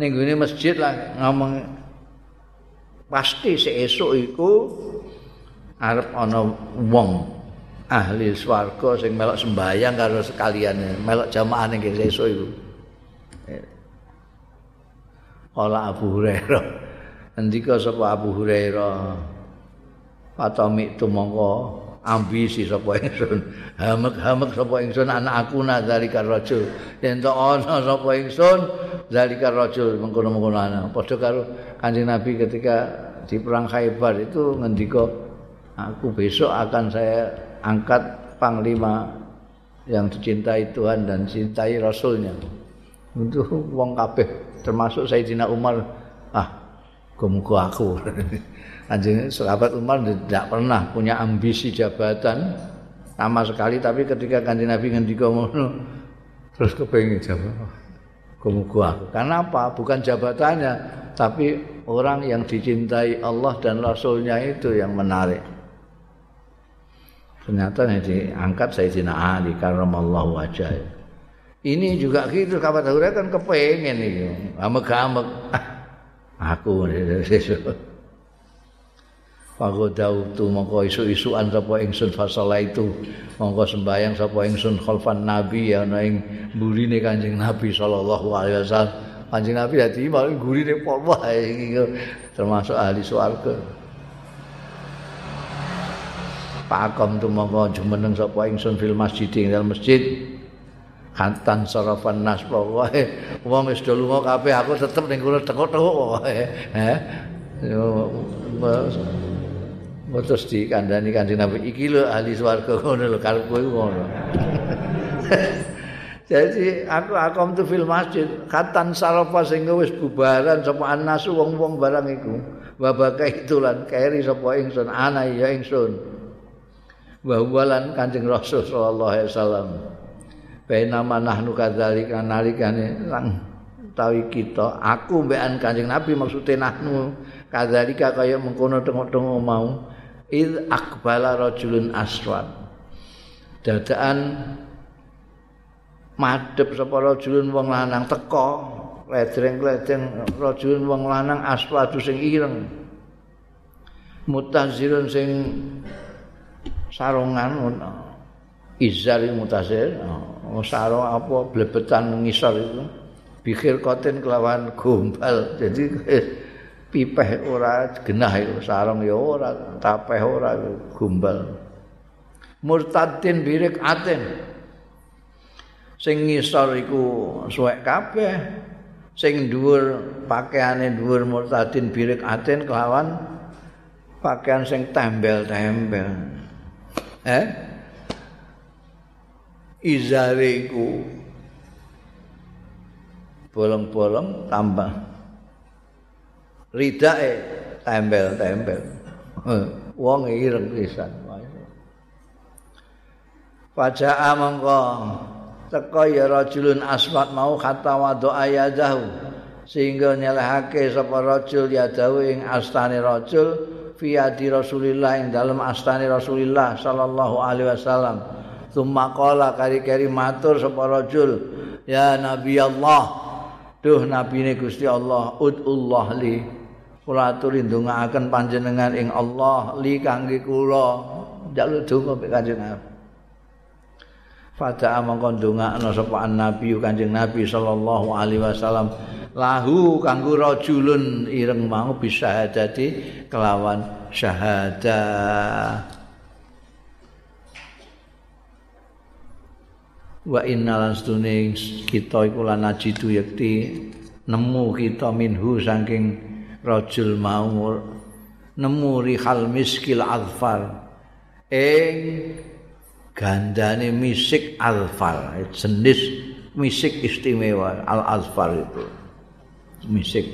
ning gone masjid lah ngomong pasti seesuk iku arep ana wong ahli swarga sing melok sembayang karo sekalian melok jamaah ning sesuk iku Kala Abu Hurairah. [LAUGHS] Ngendika sapa Abu Hurairah? Fatami tu mongko ambisi sapa ingsun? [LAUGHS] Hamek-hamek sapa ingsun? Anak aku nazalika rajul yen to ana sapa ingsun? Zalika rajul mengkono-mengkono ana. Padha karo Kanjeng Nabi ketika di perang Khaibar itu ngendika aku besok akan saya angkat panglima yang dicintai Tuhan dan cintai Rasulnya. Untuk wong kabeh termasuk Sayyidina Umar ah muga aku [LAUGHS] Anjing sahabat Umar tidak pernah punya ambisi jabatan sama sekali tapi ketika kanjeng Nabi ngendika ngono terus kepengin jabatan. Kumuku aku. Karena apa? Bukan jabatannya, tapi orang yang dicintai Allah dan Rasulnya itu yang menarik. Ternyata yang diangkat Sayyidina Ali karramallahu wajah. Ini juga gitu kabar Hurairah kan kepengen itu. Amek-amek. Ah, aku [LAUGHS] sesuk. Pagodau tu mongko isu-isuan sapa ingsun fasala itu mongko sembayang sapa ingsun khalfan nabi ya ana ing burine Kanjeng Nabi sallallahu alaihi wasallam. Kanjeng Nabi dadi malah gurine apa termasuk ahli swarga. Pakom tu mongko jumeneng sapa ingsun fil masjid ing dalam masjid. Kantan sarafan nas pokoke wong wis do lunga kabeh aku tetep ning kono tekuk-tekuk pokoke. Heh. Terus di kandani kanjeng Nabi iki lho ahli swarga ngono lho karepku ngono. [LAUGHS] Jadi aku akom tu fil masjid katan sarafa sing wis bubaran sapa anasu wong-wong barang iku. Babaka itulan keri sapa ingsun ana ya ingsun. Wahuwalan Kanjeng Rasul sallallahu alaihi wasallam. Baina manahnu kadzalika nalikane lang tawi kita aku mbekan Kanjeng Nabi maksude nahnu kadzalika kaya mengkono tengok-tengok mau id akbala rajulun aswad. Dadaan madhep sapa rajulun wong lanang teka ledreng-ledreng rajulun wong lanang aswad sing ireng. Mutazirun sing sarungan izar mutasir oh, sarung apa blebetan ngisor itu. Pikir koten kelawan gombal. Jadi pipeh ora genah itu sarung ya ora tapeh ora gombal. Murtadin birik aten sing ngisor iku suwek kabeh. Sing dhuwur pakaiane dhuwur murtadin birik aten kelawan pakaian sing tembel-tembel. Eh izare iku bolong-bolong tambah. Ridake tembel-tembel wong ireng pisan. Faja'a mongko teka ya rajulun asmat mau kata wadu ayadahu sehingga nyelehake sapa rajul yadahu ing astane rajul fi adi Rasulillah ing dalam astane Rasulillah sallallahu alaihi wasallam. Tsumma qala kari-kari matur sapa rajul, ya Nabi Allah. Duh nabine Gusti Allah, udullah li. Kula aturi ndongaaken panjenengan ing Allah li kangge kula. Njaluk donga mek Kanjeng Nabi. Fata amangka ndongakno sapa Nabi Kanjeng Nabi sallallahu alaihi wasallam lahu kanggo rajulun ireng mau bisa dadi kelawan syahadah wa innalan stune kita iku lan ajidu yakti nemu kita minhu saking rajul mau nemu rihal miskil azfar ing gandane misik alfar jenis misik istimewa al azfar itu misik.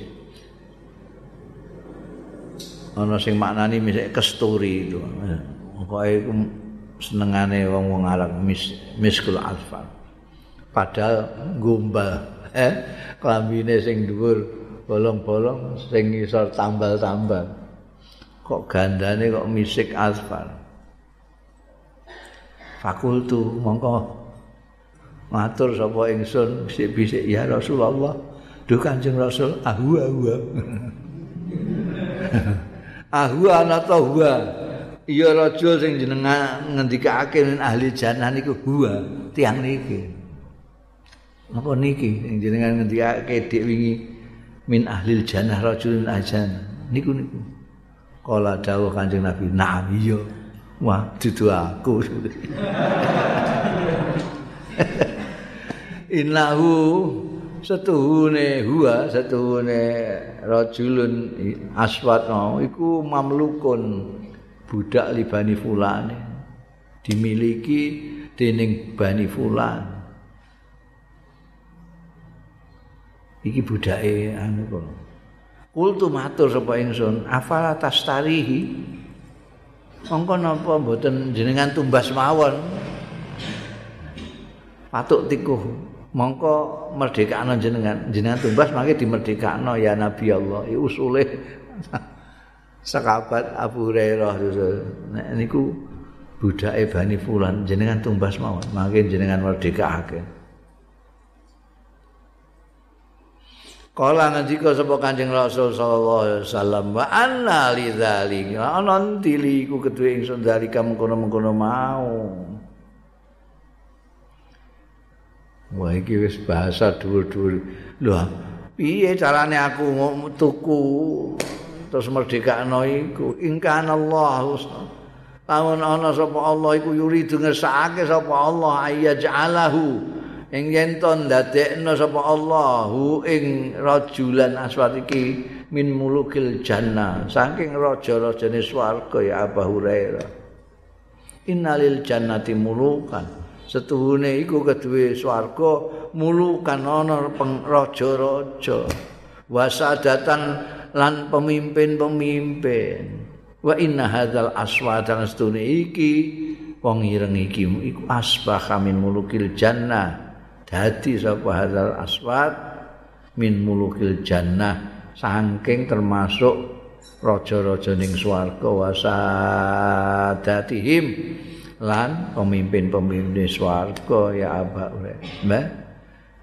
Ana sing maknani misik kesturi itu. Pokoke senengane wong-wong Arab mis, miskul alfa. Padahal gombal, [LAUGHS] eh klambine sing dhuwur bolong-bolong sing isor tambal-tambal. Kok gandane kok misik asfal. Fakultu mongko matur sapa ingsun bisik-bisik ya Rasulullah. Duh Kanjeng Rasul ahu ahu. [LAUGHS] ahu ana ta Iya raja sing jenengan ngendikake ahli jannah niku huwa tiang niki. Napa niki sing jenengan ngendikake dik wingi min ahli jannah rajulun ajan. Niku niku. Kala dawuh Kanjeng Nabi, "Na'am iya." Wah, dudu aku. [LAUGHS] Innahu setuhune huwa setuhune rajulun aswad no, iku mamlukun budak libani fulane dimiliki dening bani fulan. Iki budake anu kok. Kultu matur sapa ingsun afala tastarihi? Mongko napa mboten jenengan tumbas mawon? Patuk tikuh. Mongko merdekakno jenengan jenengan tumbas mangke dimerdekakno ya Nabi Allah. Usule sekabat Abu Hurairah nek niku budake Bani Fulan jenengan tumbas mawon. Makin jenengan merdekake. Kala ngendika sapa Kanjeng Rasul sallallahu alaihi wasallam wa anna lidzalika ana ndili iku kedue ingsun dalika mengkono-mengkono mau. Wah iki wis bahasa dhuwur-dhuwur. Lho, piye carane aku tuku terus merdekakno iku? Ingkan Allah Lawan ana sapa Allah iku yuri ngersakake sapa Allah ayyaj'alahu. Ing yen to ndadekno sapa Allahu ing rajulan aswat iki min mulukil jannah. Saking raja-rajane swarga ya Abu Hurairah. Innalil jannati mulukan. Setuhune iku kedue swarga mulukan ana raja-raja. Wasadatan lan pemimpin-pemimpin. Wa inna hadzal aswatan setune iki wong ireng iki iku asbah min mulukil jannah. Dadi sapa hadzal aswad min mulukil jannah saking termasuk raja-raja ning swarga wasadatihim lan pemimpin-pemimpin swarga ya aba mbah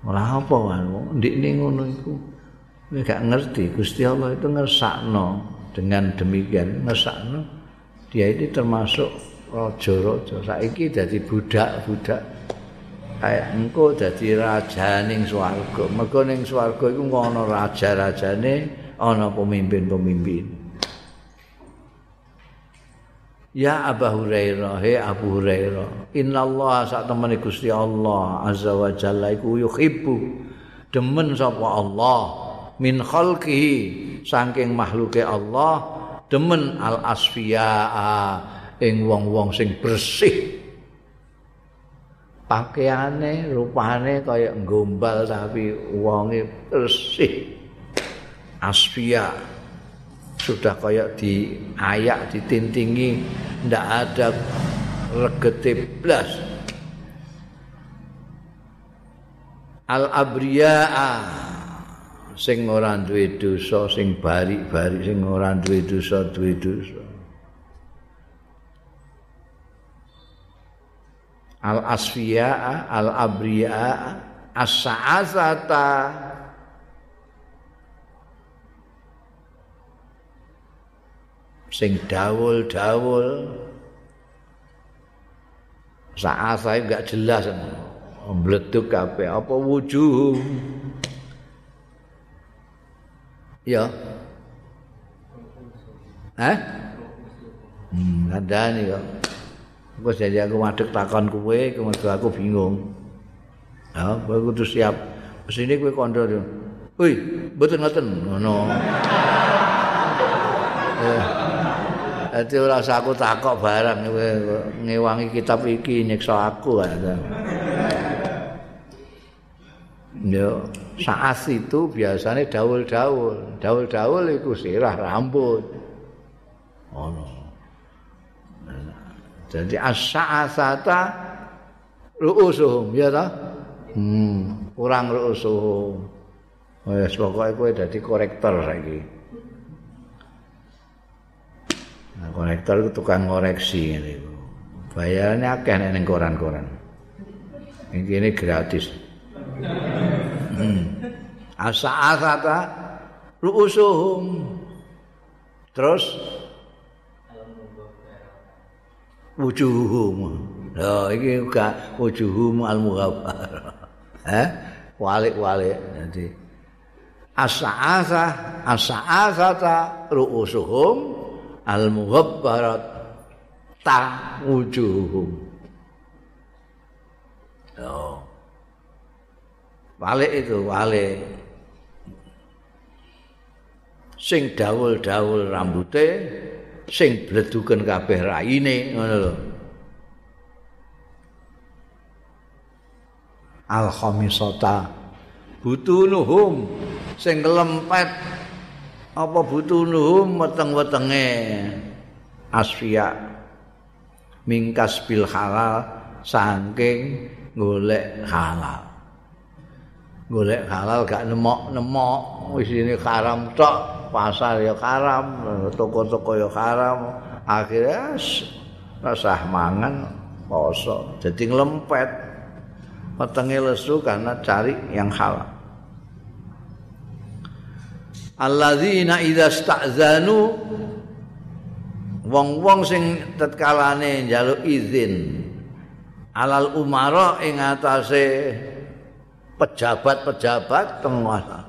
malah apa wae ndik ning ngono iku gak ngerti Gusti Allah itu ngersakno. Dengan demikian ngersakno. Dia ini termasuk raja-raja saiki dadi budak-budak. Kaya engko dadi rajaning swarga. Mergo ning swarga iku ana raja-rajane, ana pemimpin-pemimpin. Ya Abu Hurairah, he Abu Hurairah, Inna Allah saat Gusti Allah Azza wa Jalla iku yuhibbu. Demen sapa Allah min khalqihi saking makhluke Allah demen al asfiyaa ing wong-wong sing bersih. Pakaiane rupane kaya gombal tapi wonge bersih. Asfia sudah kaya di ayak ditintingi ndak ada regete blas. Al abriya sing ora duwe dosa sing bari-bari sing ora duwe dosa duwe dosa. Al asfiya al abriya as-sa'asata sing dawul-dawul. Sa'asa enggak jelas. Mbleduk kabeh. Apa wujuh ya Hah? Hmm, ada nih kok. Wes jadi aku madhek takon kowe, kemudian aku bingung. Ya, kowe kudu siap. Wes ini kowe kondo. Woi, mboten ngoten. Ngono. Eh. Ati ora usah aku takok barang kowe ngewangi kitab iki nyiksa aku ada. Yo, saat itu biasanya daul-daul. Daul-daul itu sirah rambut. Oh. Jadi as-sa'asata ru'usuhum ya ta? Hmm, kurang ru'usuhum. Oh ya, pokoknya dadi korektor saiki. Nah, korektor itu tukang koreksi ini. Bayarannya akeh nek ning koran-koran. Ini gratis. Hmm. Asa-asata ru'usuhum. Terus wujuhum. Lah iki uga wujuhum al-mughabbar. [LAUGHS] Eh? Walik-walik dadi asa-asa asa-asata ru'usuhum al-mughabbarat ta wujuhum. Oh. Walik itu walik. Sing dawul-dawul rambute sing bleduken kabeh raine ngono lho. Al khamisata butunuhum sing lempet apa butunuhum weteng-wetenge. Asfiya mingkas bil halal saking golek halal golek halal gak nemok-nemok wis ini haram tok pasar ya haram, toko-toko ya haram. Akhirnya rasah mangan poso jadi ngelempet. Wetenge lesu karena cari yang halal. Alladzina idza sta'zanu wong-wong sing tetkalane njaluk izin. Alal umara ing atase pejabat-pejabat penguasa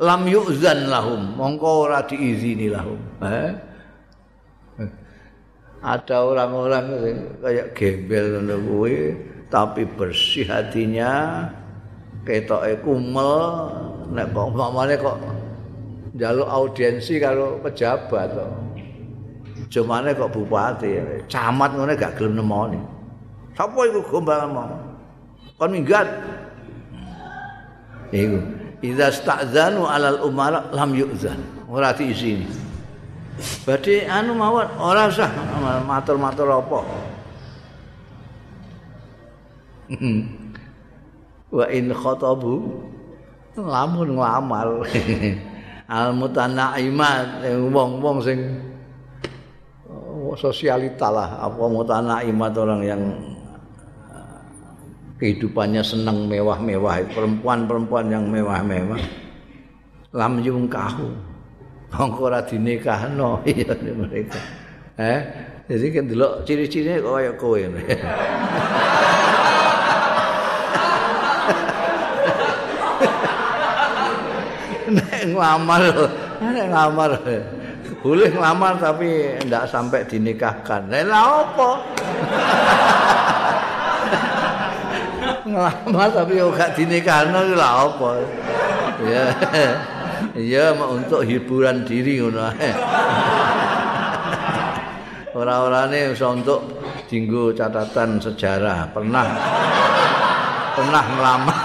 lam yu'zan lahum mongko ora diizini lahum. Eh? ada orang-orang kayak gembel ngono kuwi tapi bersih hatinya ketoke kumel nek kok mamane kok njaluk audiensi karo pejabat kok jumane kok bupati camat ngene gak gelem nemoni. Sapa iku gombal mau kon minggat iku. Idza sta'zanu alal umara lam yu'zan. Ora diizini. Badhe anu mawon ora usah matur-matur apa. [LAUGHS] Wa in khatabu lamun nglamar [LAUGHS] al mutanaimat wong-wong sing oh, sosialita lah. Apa mutanaimat orang yang kehidupannya senang mewah-mewah. Perempuan-perempuan yang mewah-mewah. Lam yung kahu. Mongko ora dinikahno [LAUGHS] iya mereka. Eh jadi kan delok ciri-cirine kaya kowe. [LAUGHS] Nek nglamar nek nglamar. Boleh nglamar tapi ndak sampai dinikahkan lha apa nglamar tapi ora dinikahno lha apa? Ya ya untuk hiburan diri ngono ora-orane iso untuk dinggo catatan sejarah. Pernah pernah ngelamar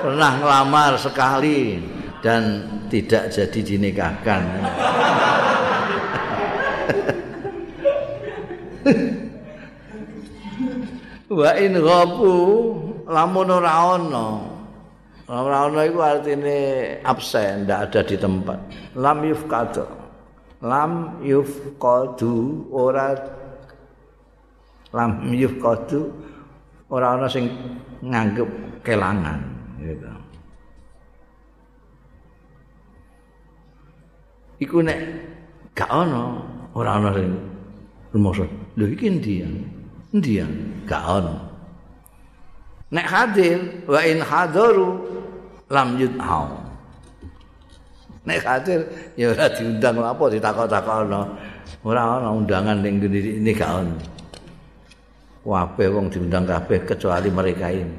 pernah ngelamar sekali dan tidak jadi dinikahkan. Wa in ghabu lamun ora ana. Ora ana iku artine absen, ndak ada di tempat. Lam yufqadu. Lam yufqadu ora lam yufqadu ora ana sing nganggep kelangan gitu. iku nek gak ana ora ana sing rumoso lho iki endi ya endi ya gak ana nek hadir wa in hadaru lam yudhau nek hadir ya ora diundang apa ditakok-takokno ora ana undangan ning ini gak ana wae wong diundang kabeh kecuali mereka ini.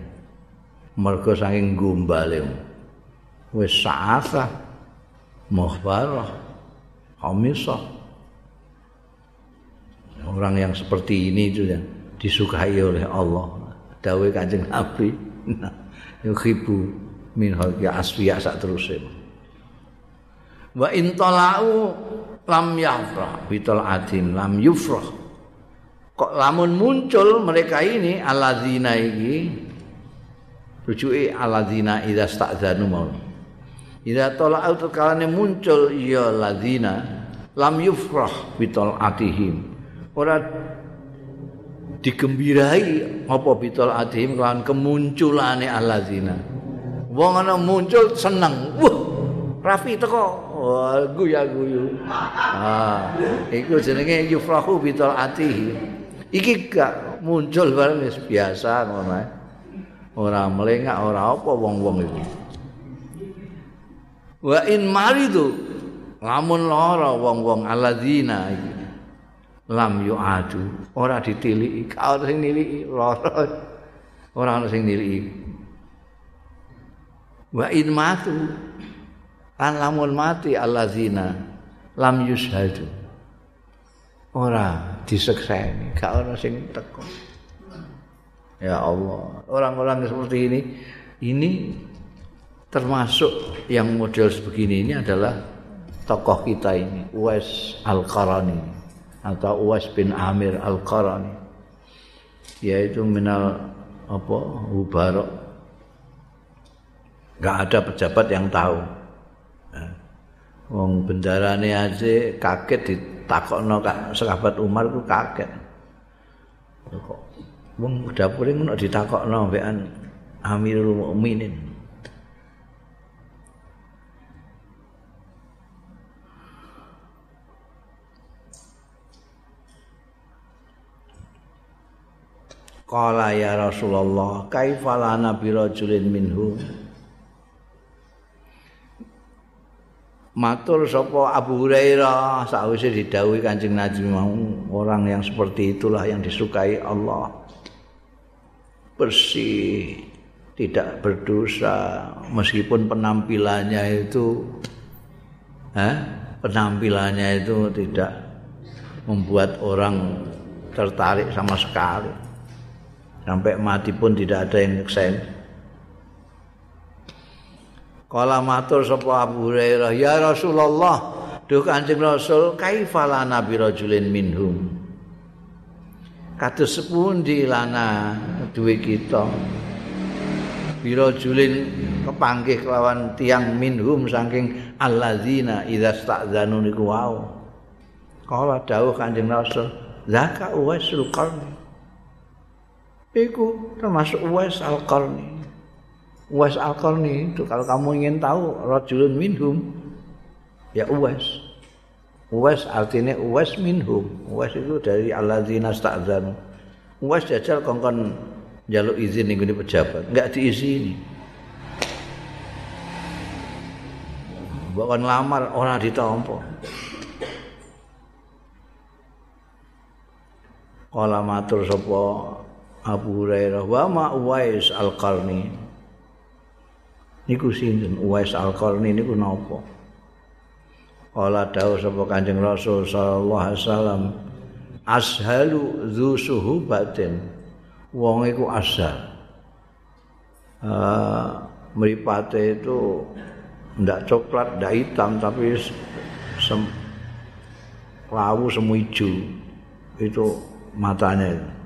Mergo saking gombale. Wis saasa muhbarah Hamisah. Orang yang seperti ini itu yang disukai oleh Allah. Dawe Kanjeng Nabi. Yuhibbu min halqi asfiya sak terusé. Wa in talau lam yafrah bitul adim lam yufrah. Kok lamun muncul mereka ini alladzina iki rujuke alladzina idza sta'dzanu mau. Ida tolak auto kalane muncul ya ladina lam yufrah bitol atihim. Ora digembirahi apa bitol atihim kan kemunculane aladzina. Wong ana muncul seneng. Wah, Rafi teko. Wah, guya guyu. Ah, iku jenenge yufrahu bitol atihim. Iki gak muncul bareng biasa ngono Ora melengak ora apa wong-wong iki. wa in maridu lamun lara wong-wong alladzina iki lam yu'adu ora ditiliki. Ora sing niliki. Lara ora ana sing niliki. Wa in matu kan lamun mati alladzina lam yushadu. Ora disekseni. Gak ana sing teko ya Allah. Orang-orang seperti ini ini termasuk yang model sebegini ini adalah tokoh kita ini Uwais Al-Qarani atau Uwais bin Amir Al-Qarani yaitu minal apa Ubarok nggak ada pejabat yang tahu. Wong bendarane aja kaget ditakokno kak sahabat Umar ku kaget. Kok wong dapure ngono ditakokno mbekan Amirul Mukminin Qala ya Rasulullah kaifa lana bi rajulin minhum Matur sapa Abu Hurairah sakwise didhawuhi Kanjeng Nabi mau orang yang seperti itulah yang disukai Allah. Bersih tidak berdosa meskipun penampilannya itu eh, penampilannya itu tidak membuat orang tertarik sama sekali sampai mati pun tidak ada yang nyeksen Kala matur sapa Abu Hurairah ya Rasulullah duh Kanjeng Rasul kaifala nabi rajulin minhum? Kados sepundi lana duwe kita? Birajulin kepanggih kelawan tiang minhum saking alladzina idza sta'dzanu niku wau. Kala dawuh Kanjeng Rasul zaka uwaisul qarni Iku termasuk Uwais Al-Qarni. Uwais Al-Qarni itu kalau kamu ingin tahu rajulun minhum ya Uwais. Uwais artinya Uwais minhum. Uwais itu dari alladzina sta'dzanu. Uwais jajal kongkon jaluk izin ning pejabat, enggak diizini. Bahkan lamar orang ditompo. Kala matur sapa Abu Hurairah wa ma Uwais Al-Qarni? Niku sinten? Uwais Al-Qarni niku napa? Kala dawuh sapa Kanjeng Rasul sallallahu alaihi wasallam ashalu dzu suhubatin. Wong iku asal uh, mripate itu ndak coklat ndak hitam tapi sem lawu semu ijo itu matanya itu.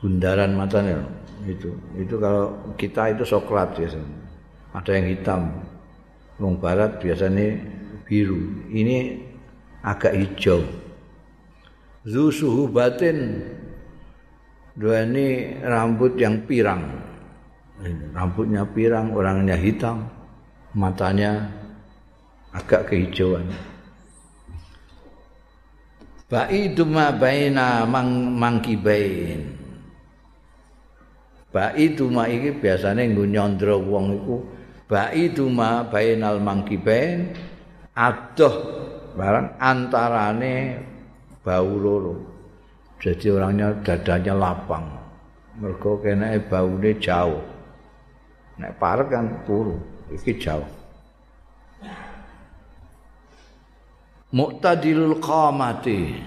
Bundaran matanya itu. Itu kalau kita itu coklat biasanya. Ada yang hitam. Wong barat biasanya biru. Ini agak hijau. Zu suhu batin. Dua ini rambut yang pirang. Rambutnya pirang orangnya hitam. Matanya agak kehijauan. Ba'idu ma baina mang mangkibain Ba'idu ma iki biasane nggo nyandra wong iku ba'idu ma bainal mangkibain adoh barang antarane bau loro. Jadi orangnya dadanya lapang. Mergo kene baune jauh. Nek parek kan puru, iki jauh. Muqtadilul qamati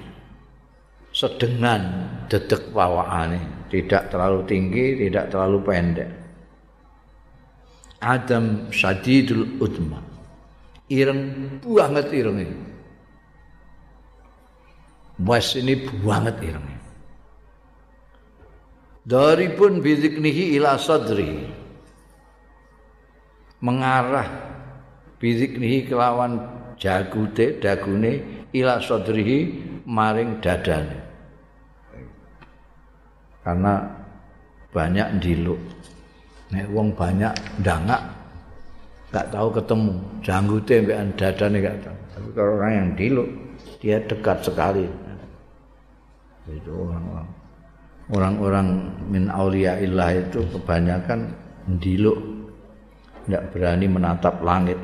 sedengan dedek pawakane. tidak terlalu tinggi, tidak terlalu pendek. Adam sadidul utma. Ireng banget ireng ini. Ini banget ireng. Dari pun biziknihi ila sadri. Mengarah biziknihi kelawan jagute, dagune ila sadrihi maring dadane. Karena banyak diluk. Nek wong banyak ndangak gak tahu ketemu, janggute mbekan dadane gak tahu. Tapi kalau orang yang diluk dia dekat sekali. Itu orang-orang orang-orang min aulia illah itu kebanyakan diluk tidak berani menatap langit.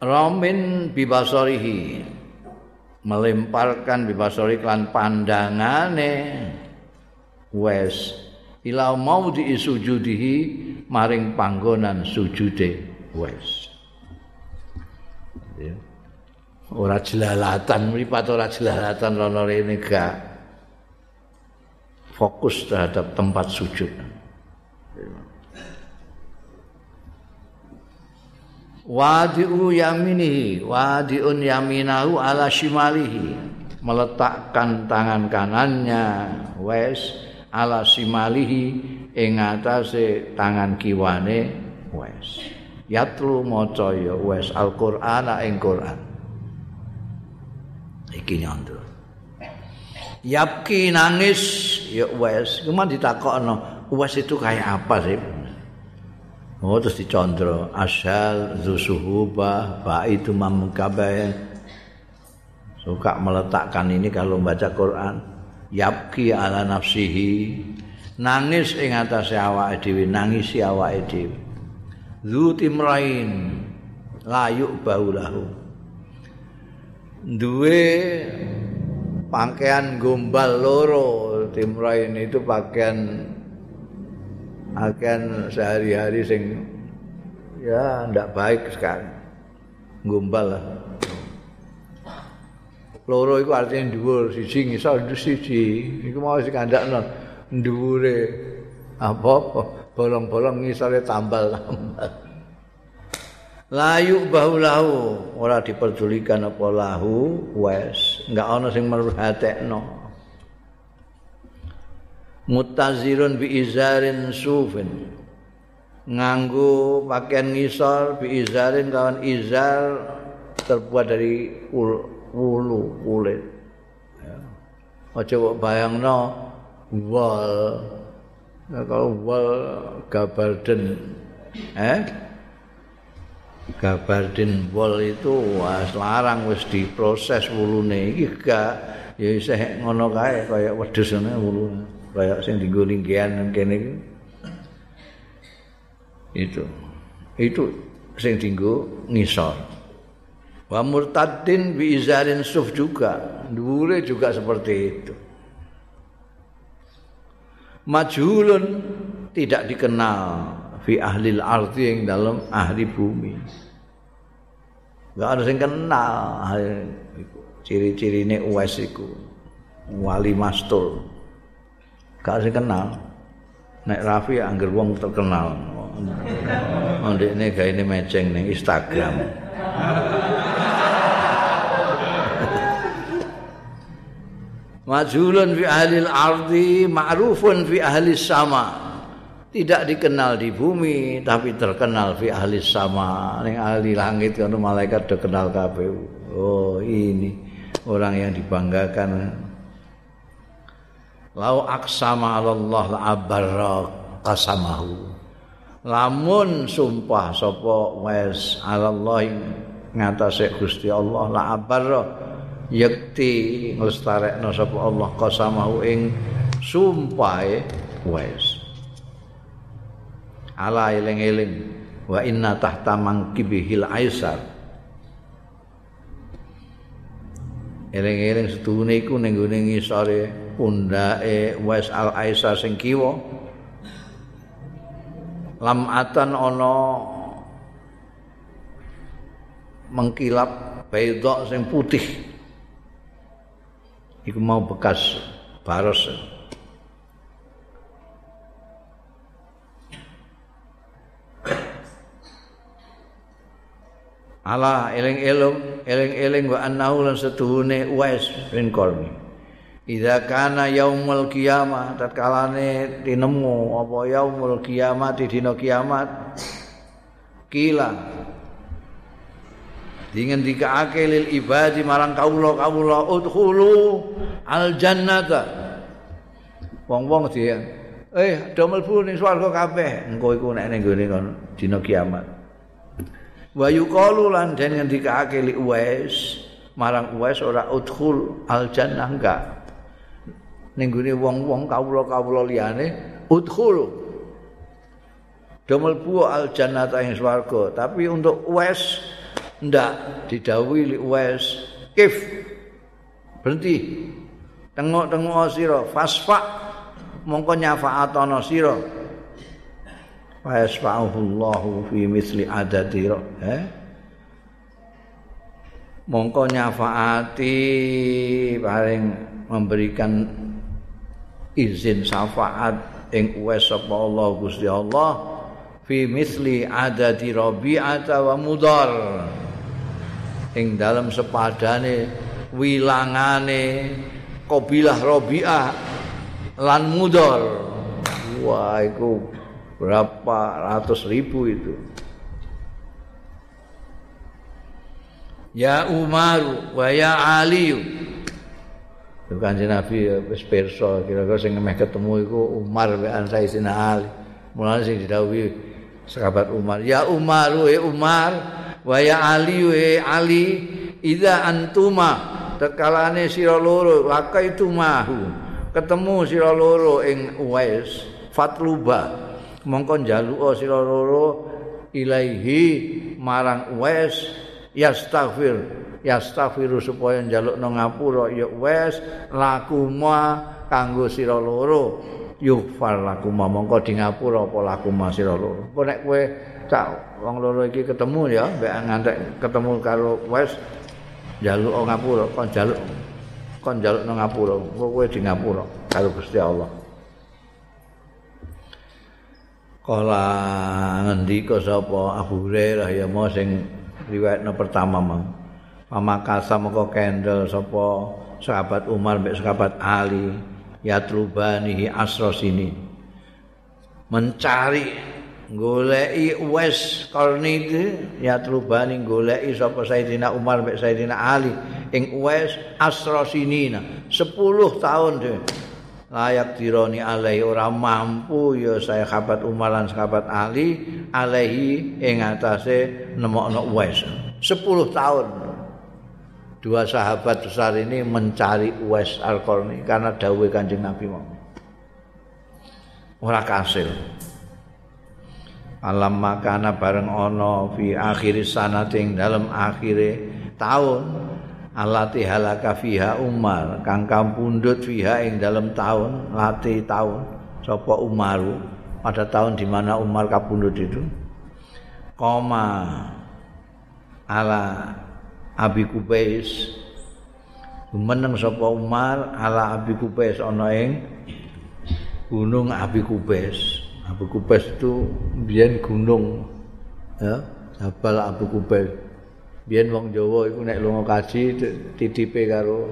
Ramin bibasorihi. Melemparkan bibasori klan pandangane. Wes ila mau diisujudihi maring panggonan sujude. Wes. Ya. ora jelalatan mripat ora jelalatan rono rene gak. Fokus terhadap tempat sujud wadi'u yaminihi wadi'un yaminahu ala shimalihi. Meletakkan tangan kanannya wes ala shimalihi ing atase tangan kiwane wes. Yatlu maca ya wes Al-Qur'an ing Qur'an. Iki nyandra. Yapki nangis ya wes. Cuman ditakokno wes itu kayak apa sih Oh terus dicondro asal zusuhubah ba itu mamkabe suka meletakkan ini kalau baca Quran. Yapki ala nafsihi. Nangis ing atase awake dhewe nangisi awake dhewe. Zu timrain layuk baulahu duwe pakaian gombal loro timrain itu pakaian akan sehari-hari sing ya ndak baik sekali gombal lah. Loro iku artinya dhuwur siji ngisor siji. Iku mau sing kandakno dhuwure apa bolong-bolong ngisore tambal-tambal [LAUGHS] layu bahulahu ora diperdulikan apa lahu wes. Enggak ana sing merhatekno mutazirun bi izarin sufin nganggo pakaian ngisor bi izarin kawan izar terbuat dari ulu kulit. Ya. aja kok bayangno wal. Nah, kalau wal gabarden eh? Gabarden wal itu wah larang wis diproses wulune. Iki gak ya isih ngono kae kaya wedhus ngene wulune kayak sing dienggo linggian kene itu. Itu sing dienggo ngisor. Wa murtadin bi izarin suf juga. Dhuwure juga seperti itu. Majhulun tidak dikenal fi ahli ardi yang dalam ahli bumi. Enggak ada yang kenal ciri-ciri ini uwes iku. Wali mastul gak sing kenal. Nek Rafi angger wong terkenal. Oh ini gak ini meceng ning Instagram. Majulun fi ahli al-ardi ma'rufun fi ahli sama. Tidak dikenal di bumi tapi terkenal fi ahli sama. Ning ahli langit kan malaikat udah kenal kabeh. Oh ini orang yang dibanggakan lau aksama Allah la abarra qasamahu. Lamun sumpah sapa wes Allah ngatasé Gusti Allah la abarra yakti ngestarekno sapa Allah qasamahu ing sumpahe wes. Ala eling-eling wa inna tahta mangkibihil aisar eling-eling sedune iku ning gone ngisore pundake Wes Al Aisa sing kiwa. Lam atan ana mengkilap baydha sing putih. Iku mau bekas baros ala eling-eling eling-eling wa annahu lan setuhune Wes bin Qarni. Idza kana yaumul kiamah tatkalane tinemu apa yaumul kiamah di dina kiamat? Kila. Dengan dikaake lil ibadi marang kawula kawula udkhulu al jannata wong-wong dia eh do mlebu ning swarga kabeh. Engko iku nek ning gone dina kiamat wa yuqalu lan den ngendikake li uwais marang uwais ora udkhul al jannah enggak. Ning gone wong-wong kawula-kawula liyane udkhul. Damel bu al jannata ing swarga. Tapi untuk wes ndak didhawuhi li wes kif. Berhenti. Tengok-tengok sira. Fasfa. Mongko nyafaatono sira fasfa'ullahu fi misli adati eh mongko nyafaati paring memberikan izin syafaat ing uwes sapa Allah Gusti Allah fi misli adadi rabi'ata wa mudar. Ing dalam sepadane wilangane kabilah rabi'ah lan mudar. Wah iku berapa? Ratus ribu itu. Ya Umar wa ya Ali Kanjeng Nabi wis pirsa. Kira-kira sing meh ketemu iku Umar wean Sayyidina Ali. Mulane sing didhawuhi sahabat Umar, ya Umar we Umar wa ya Ali we Ali idza antuma tekalane sira loro itu mahu. Ketemu sira loro ing Uwais fatluba mongko njaluk sira loro ilaihi marang Uwais yastaghfir yastaghfiru supaya njaluk nang ngapura. Ya wes lakuma kanggo sira loro. Yufar lakuma mongko di ngapura apa lakuma sira loro. Kok nek kowe cak wong loro iki ketemu ya mbek ngantek ketemu karo wes njaluk ngapura kon njaluk kon njaluk nang ngapura kowe di ngapura karo Gusti Allah Kala ngendika sapa? Abu Hurairah ya mau sing riwayatno pertama mang pamakasa moko kendel sapa sahabat Umar mbek sahabat Ali yatrubanihi asra sini. Mencari goleki wes karni iki yatrubani goleki sapa Sayyidina Umar mbek Sayyidina Ali. Ing wes asra sinina 10 tahun deh layak dironi alaihi ora mampu ya saya sahabat Umar lan sahabat Ali alaihi ing atase nemokno wes 10 tahun dua sahabat besar ini mencari Uwais Al-Qarni karena dawuh Kanjeng Nabi Muhammad. Ora kasil. Alam makana bareng ono fi akhir sanating dalam akhire tahun alati halaka fiha Umar. Kang kampundut fiha ing dalam tahun lati tahun sapa Umaru? Pada tahun di mana Umar kapundut itu? Koma. Ala Abi Kubais meneng sapa Umar ala Abi Kubais ana ing gunung Abi Kubais Abi Kubais itu biyen gunung ya Jabal Abi Kubais biyen wong Jawa iku nek lunga kaji titipe karo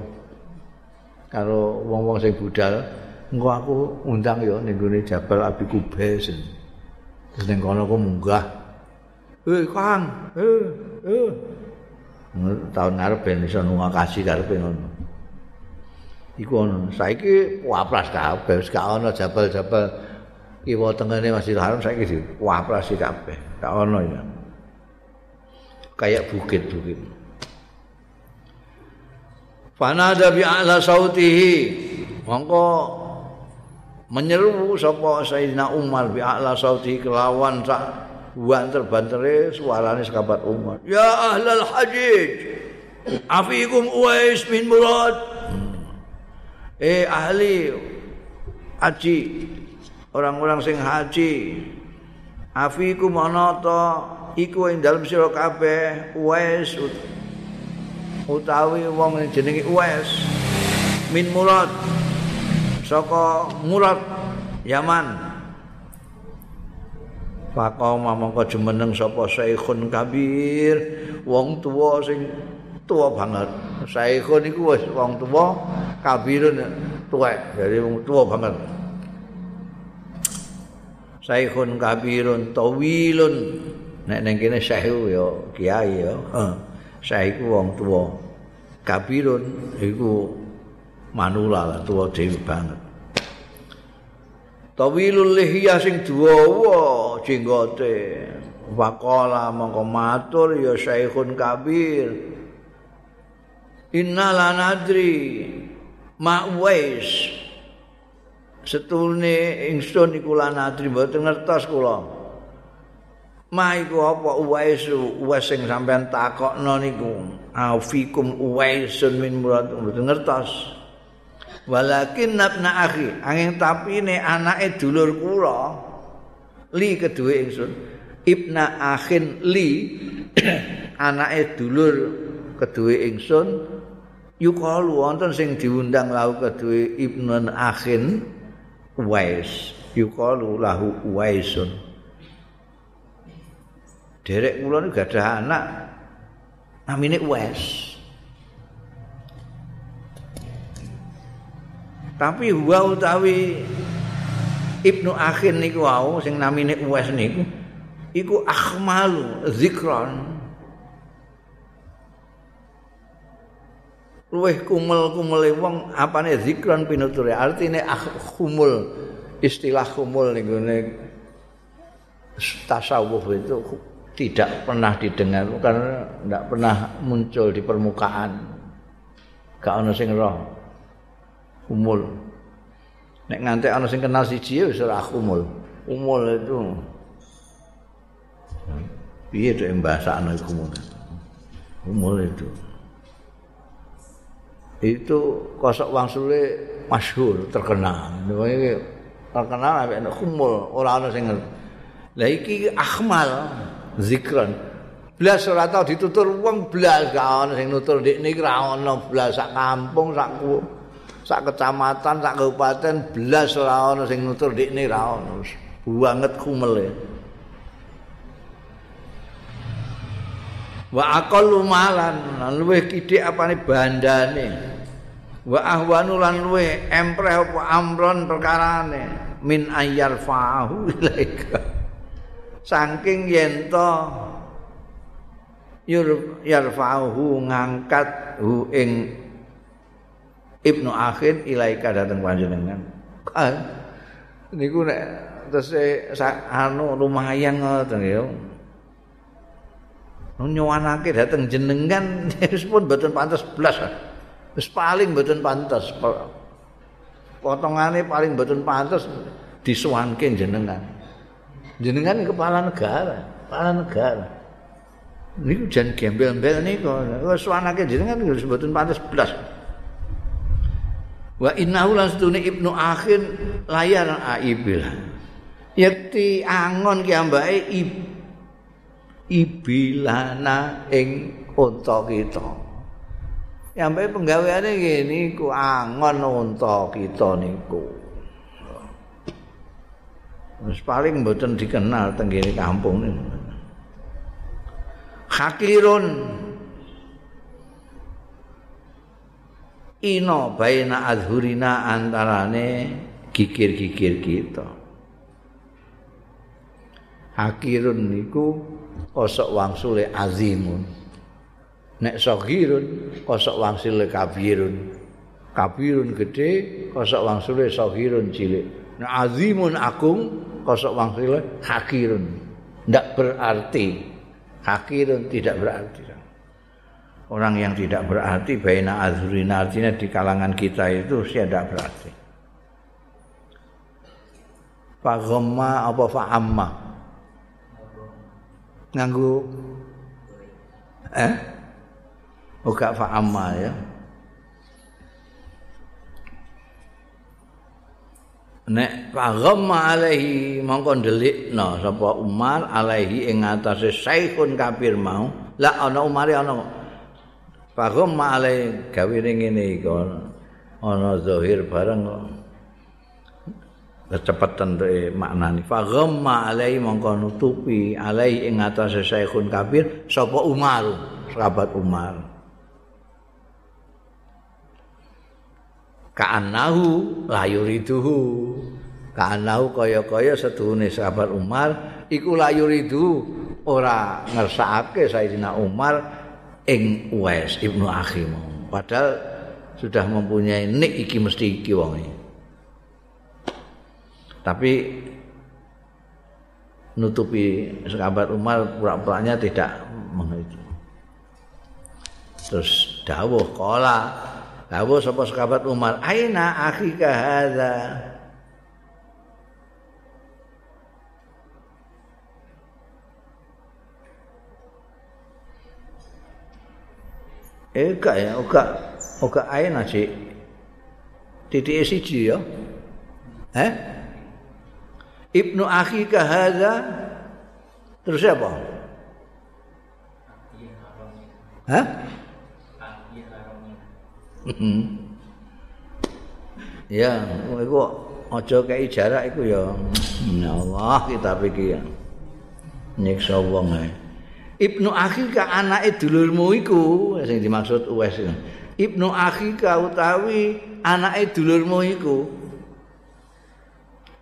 karo wong-wong sing budal engko aku undang ya ning gone Jabal Abi Kubais terus ning kono aku munggah eh Kang eh eh tahun ngarep ben iso nunga kasih karepe ngono. Iku ono. Saiki wapras kabeh wis gak ono jabal-jabal kiwa tengene Masjidil Haram saiki di wapras kabeh. Gak ono ya. Kayak bukit-bukit. Fanada bi a'la sautihi. Mongko menyeru sapa Sayyidina Umar bi a'la sautihi kelawan sak banter-bantere suarane sekabat Umar. Ya ahlal hajij. Afikum Uwais bin Murad. Eh ahli haji. Orang-orang sing haji. Afikum ana iku ing dalem sira kabeh Uwais utawi wong jenenge Uwais min Murad. Saka Murad Yaman. Faqama mongko jumeneng sapa Saikhun Kabir, wong tuwa sing tuwa banget. Saikhun iku wis wong tuwa, Kabirun tuwek, jadi wong tuwa banget. Saikhun Kabirun tawilun. Nek ning kene Syekh ya kiai ya. Heeh. Syekh wong tuwa. Kabirun iku manula lah tuwa dhewe banget. tawilul lihya sing dawa jenggote waqala mongko matur ya syekhun kabir innala nadri ma'wais setulne ingsun iku lan nadri mboten ngertos kula ma iku apa uwais uwais sing sampean takokno niku? Afikum uwaisun min murad ngertos? Walakin nabna akhi angin tapi ne anake dulur kula li kedue ingsun ibna akhin li [CLEARS THROAT] anake dulur kedue ingsun yukalu wonten sing diundang lahu kedue ibnu akhin wais yukalu lahu waisun derek kula niku gadah anak. Namine wais Tapi huwa utawi Ibnu Akhin niku wau sing namine Uwais niku iku akhmalu zikron. Luweh kumel-kumele wong apane zikron pinuture artine khumul istilah khumul ning gone tasawuf itu tidak pernah didengar karena tidak pernah muncul di permukaan. Gak ana sing roh khumul nek ngantek ana sing kenal siji wis ora khumul khumul itu. Piye to bahasa ana khumul khumul itu. Itu kosok wangsule masyhur terkenal. Terkenal ambek nek kumul ora ana sing ngerti. Lah iki akhmal zikran blas ora tau ditutur wong blas gak ana sing nutur. Ndekne iki ora ana blas. Sak kampung sak sak kecamatan sak kabupaten blas ora ana sing nutur. Ndekne ora ana banget kumel wa aqallu malan luwih kidik apane bandane. Wa ahwanu lan luwih empreh apa amron perkarane. Min ayyar fa'ahu ilaika saking yen to yarfa'uhu ngangkat hu ing ibnu akhir ilaika dateng panjenengan ah niku nek terus anu lumayan ngoten ya nyuwanake dateng jenengan wis pun mboten pantes blas. Wis paling mboten pantes. Potongane paling mboten pantes disuwanke jenengan. Jenengan kepala negara, kepala negara. Niku jan gembel-gembel niku. Wis suwanake jenengan wis mboten pantes blas. Wa innahu lastune ibnu akhir layar aibil. Yakti angon ki ambake ibu ibilana ing unta kita. Yampe penggaweane ngene iku angon unta kita niku. Wis paling mboten dikenal teng kampung niku. Hakirun ino baina adhurina antarane gigir-gigir kita. Hakirun niku kosok wangsule azimun nek saghirun kosok wangsule kabirun kabirun gede kosok wangsule saghirun cilik nek azimun agung kosok wangsule hakirun. Ndak berarti. Hakirun tidak berarti. Orang yang tidak berarti baina azrina artinya di kalangan kita itu tidak berarti. Faghamma apa fa'amma nganggu. Eh? Uga fa'amma ya nek paghamma alaihi mongko ndelikno sapa Umar alaihi ing atase saikhun kafir mau. La ana Umar ana paghamma alaihi gawe ngene iki ana zahir bareng de maknani fa ghamma alai mongko nutupi alai ing atase syekhun kabir sapa Umar sahabat Umar ka'annahu la yuriduhu. Ka'annahu kaya-kaya seduhune sahabat Umar iku la yuridu ora ngersakake Sayyidina Umar ing Uwais Ibnu Akhim padahal sudah mempunyai nik iki mesti iki wong iki tapi nutupi sahabat Umar pura-puranya tidak mengerti. Terus dawuh kola dawuh sapa sahabat Umar aina akhika hadza Eka ya, oka, oka aina sih. Titik siji ya. Eh? Ibnu akhika hadza terus apa? Hah? Ya, iku aja kei jarak iku ya. Ya Allah kita pikir. Nyiksa wong ae. Ibnu akhika anake dulurmu iku sing dimaksud Uwais. Ibnu akhika utawi anake dulurmu iku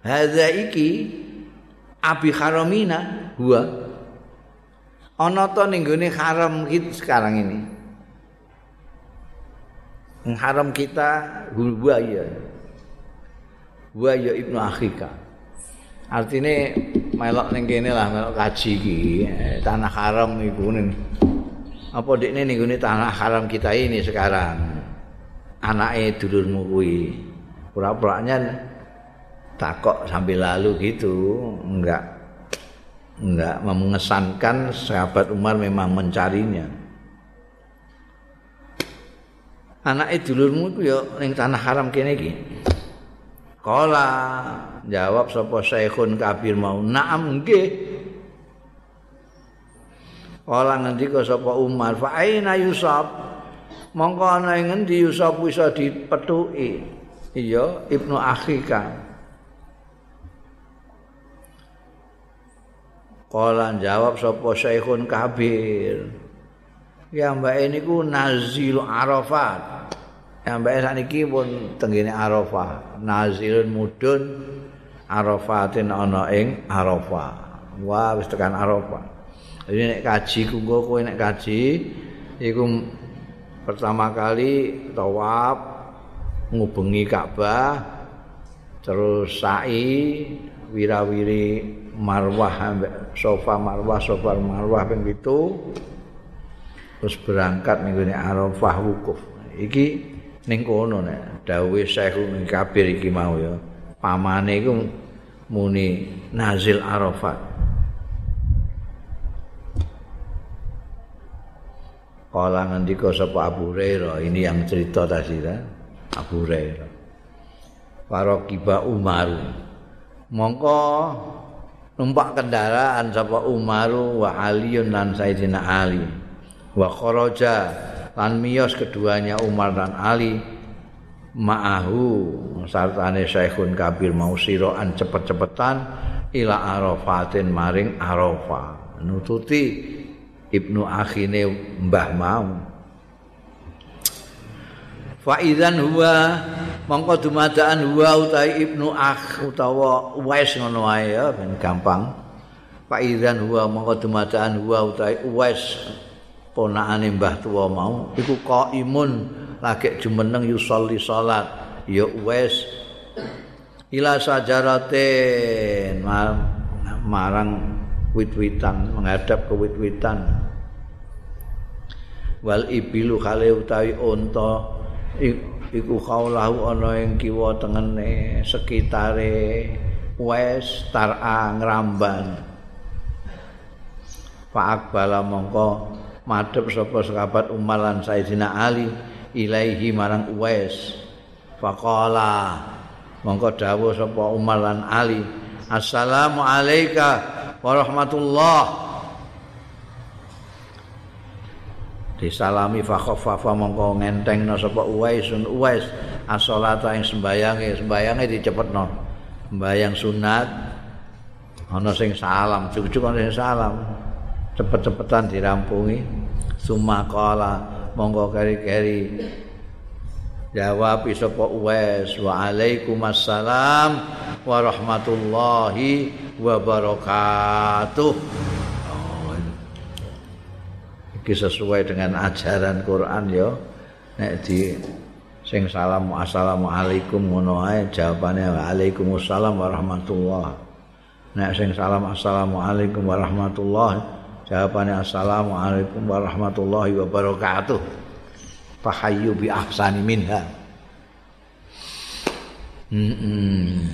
Hadza iki abi haramina huwa ana to ning gone haram iki sekarang ini haram kita huwa ya huwa ya ibnu akhika. Artinya melok ning kene lah melok kaji iki. Eh, tanah haram iku ning apa dekne ning ngene tanah haram kita ini sekarang? Anake dulurmu kuwi. Pura-puranya takok sambil lalu gitu. Enggak. Enggak mengesankan sahabat Umar memang mencarinya anake dulurmu iku ya ning tanah haram kene iki. Kala jawab sapa syekhun kabir mau naam nggih. Kala ngendika sapa Umar fa aina yusab mongko ana ing ngendi yusab bisa dipethuki iya ibnu akhika. Kala jawab sapa syekhun kabir Ya mbak ini nazil arafat. Ya mbak ini pun tenggine arafah. Nazilun mudun arafatin ana ing arafah. Wah wis tekan arafah. Jadi nek kaji ku kowe nek kaji iku pertama kali tawaf ngubengi Ka'bah terus sa'i wirawiri marwah sofa marwah sofa marwah ping terus berangkat ning ngene Arafah wukuf. Iki ning kono nek dawuhe Syekh Kabir iki mau ya. Pamane iku muni nazil Arafat. Kala ngendika sapa Abu Hurairah, ini yang cerita tadi kan? Abu Hurairah. Para kiba Umar. Mongko numpak kendaraan sapa Umaru wa Aliun lan Sayyidina Ali. Wa kharaja lan miyos keduanya Umar dan Ali ma'ahu sartane Syekhun Kabir mau siroan cepet-cepetan ila Arafatin maring Arafah. Nututi Ibnu Akhine Mbah mau. Fa idzan huwa mongko dumadaan huwa utai Ibnu Akh utawa Uwais ngono wae ya ben gampang. Fa idzan huwa mongko dumadaan huwa utai Uwais ponakane Mbah Tuwa mau? Iku qaimun lagi jumeneng yusolli salat. Ya wis ila sajaratin. Marang wit-witan menghadap ke wit-witan. Wal ibilu kale utawi unta iku kaulahu ana ing kiwa tengene sekitare wes tar'a ngramban. Pak Akbala mongko madhep sapa sahabat Umar lan Sayyidina Ali ilaihi marang Uwais. Faqala mongko dawuh sapa Umar lan Ali assalamu alayka wa rahmatullah. Disalami fakhaffa mongko ngentengno sapa Uwais. Sun Uwais as-salata ing sembayange sembayange dicepetno. Sembayang sunat ana sing salam cucuk ana sing salam cepet-cepetan dirampungi. Summa qala monggo keri-keri. Jawab sapa Uwais? Wa alaikumassalam wa rahmatullahi wa barakatuh oh, iki sesuai dengan ajaran Quran ya. Nek di sing salam assalamualaikum ngono ae jawabane waalaikumsalam warahmatullahi. Nek sing salam assalamualaikum warahmatullahi Jawabannya Assalamualaikum warahmatullahi wabarakatuh. Fahayyu bi ahsani minha. Hmm.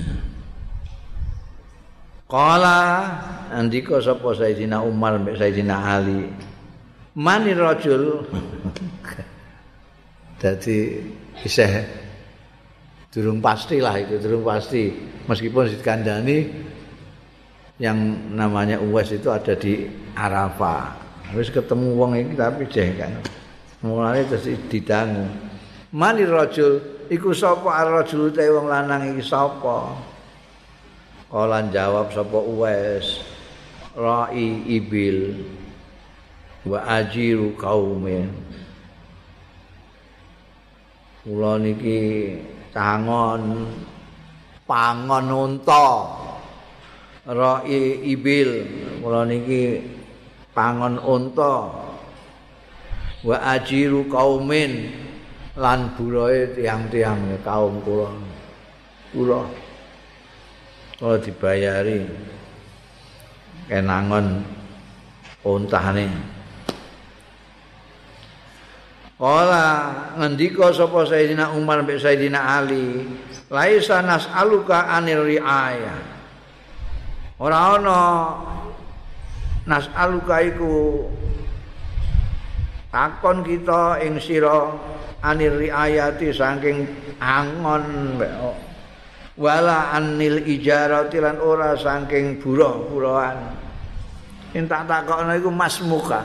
Qala andika sapa Sayyidina Umar mbek Sayyidina Ali. Mani rajul. [LAUGHS] Dadi isih durung pastilah itu, durung pasti. Meskipun dikandani yang namanya Uwais itu ada di Arafah. Harus ketemu wong ini tapi kan. Mulane terus didangu. Mani rajul iku sapa ar-rajul te wong lanang iki sapa? Kala jawab sapa Uwais. Ra'i ibil wa ajiru kaumin. Kula niki cangon pangon unta. Ra'i ibil. Kula niki pangon unta. Wa ajiru kaumin. Lan buroe tiang-tiang kaum kula. Kula. Kula dibayari. Kenangon ontane Kala ngendika sapa Sayyidina Umar mbek Sayyidina Ali, laisa nas'aluka anil riaya. Ora ana nas'aluka iku takon kita ing sira anil riayati saking angon wala anil ijarati lan ora saking buruh-buruhan. Tak takokno iku masmuka.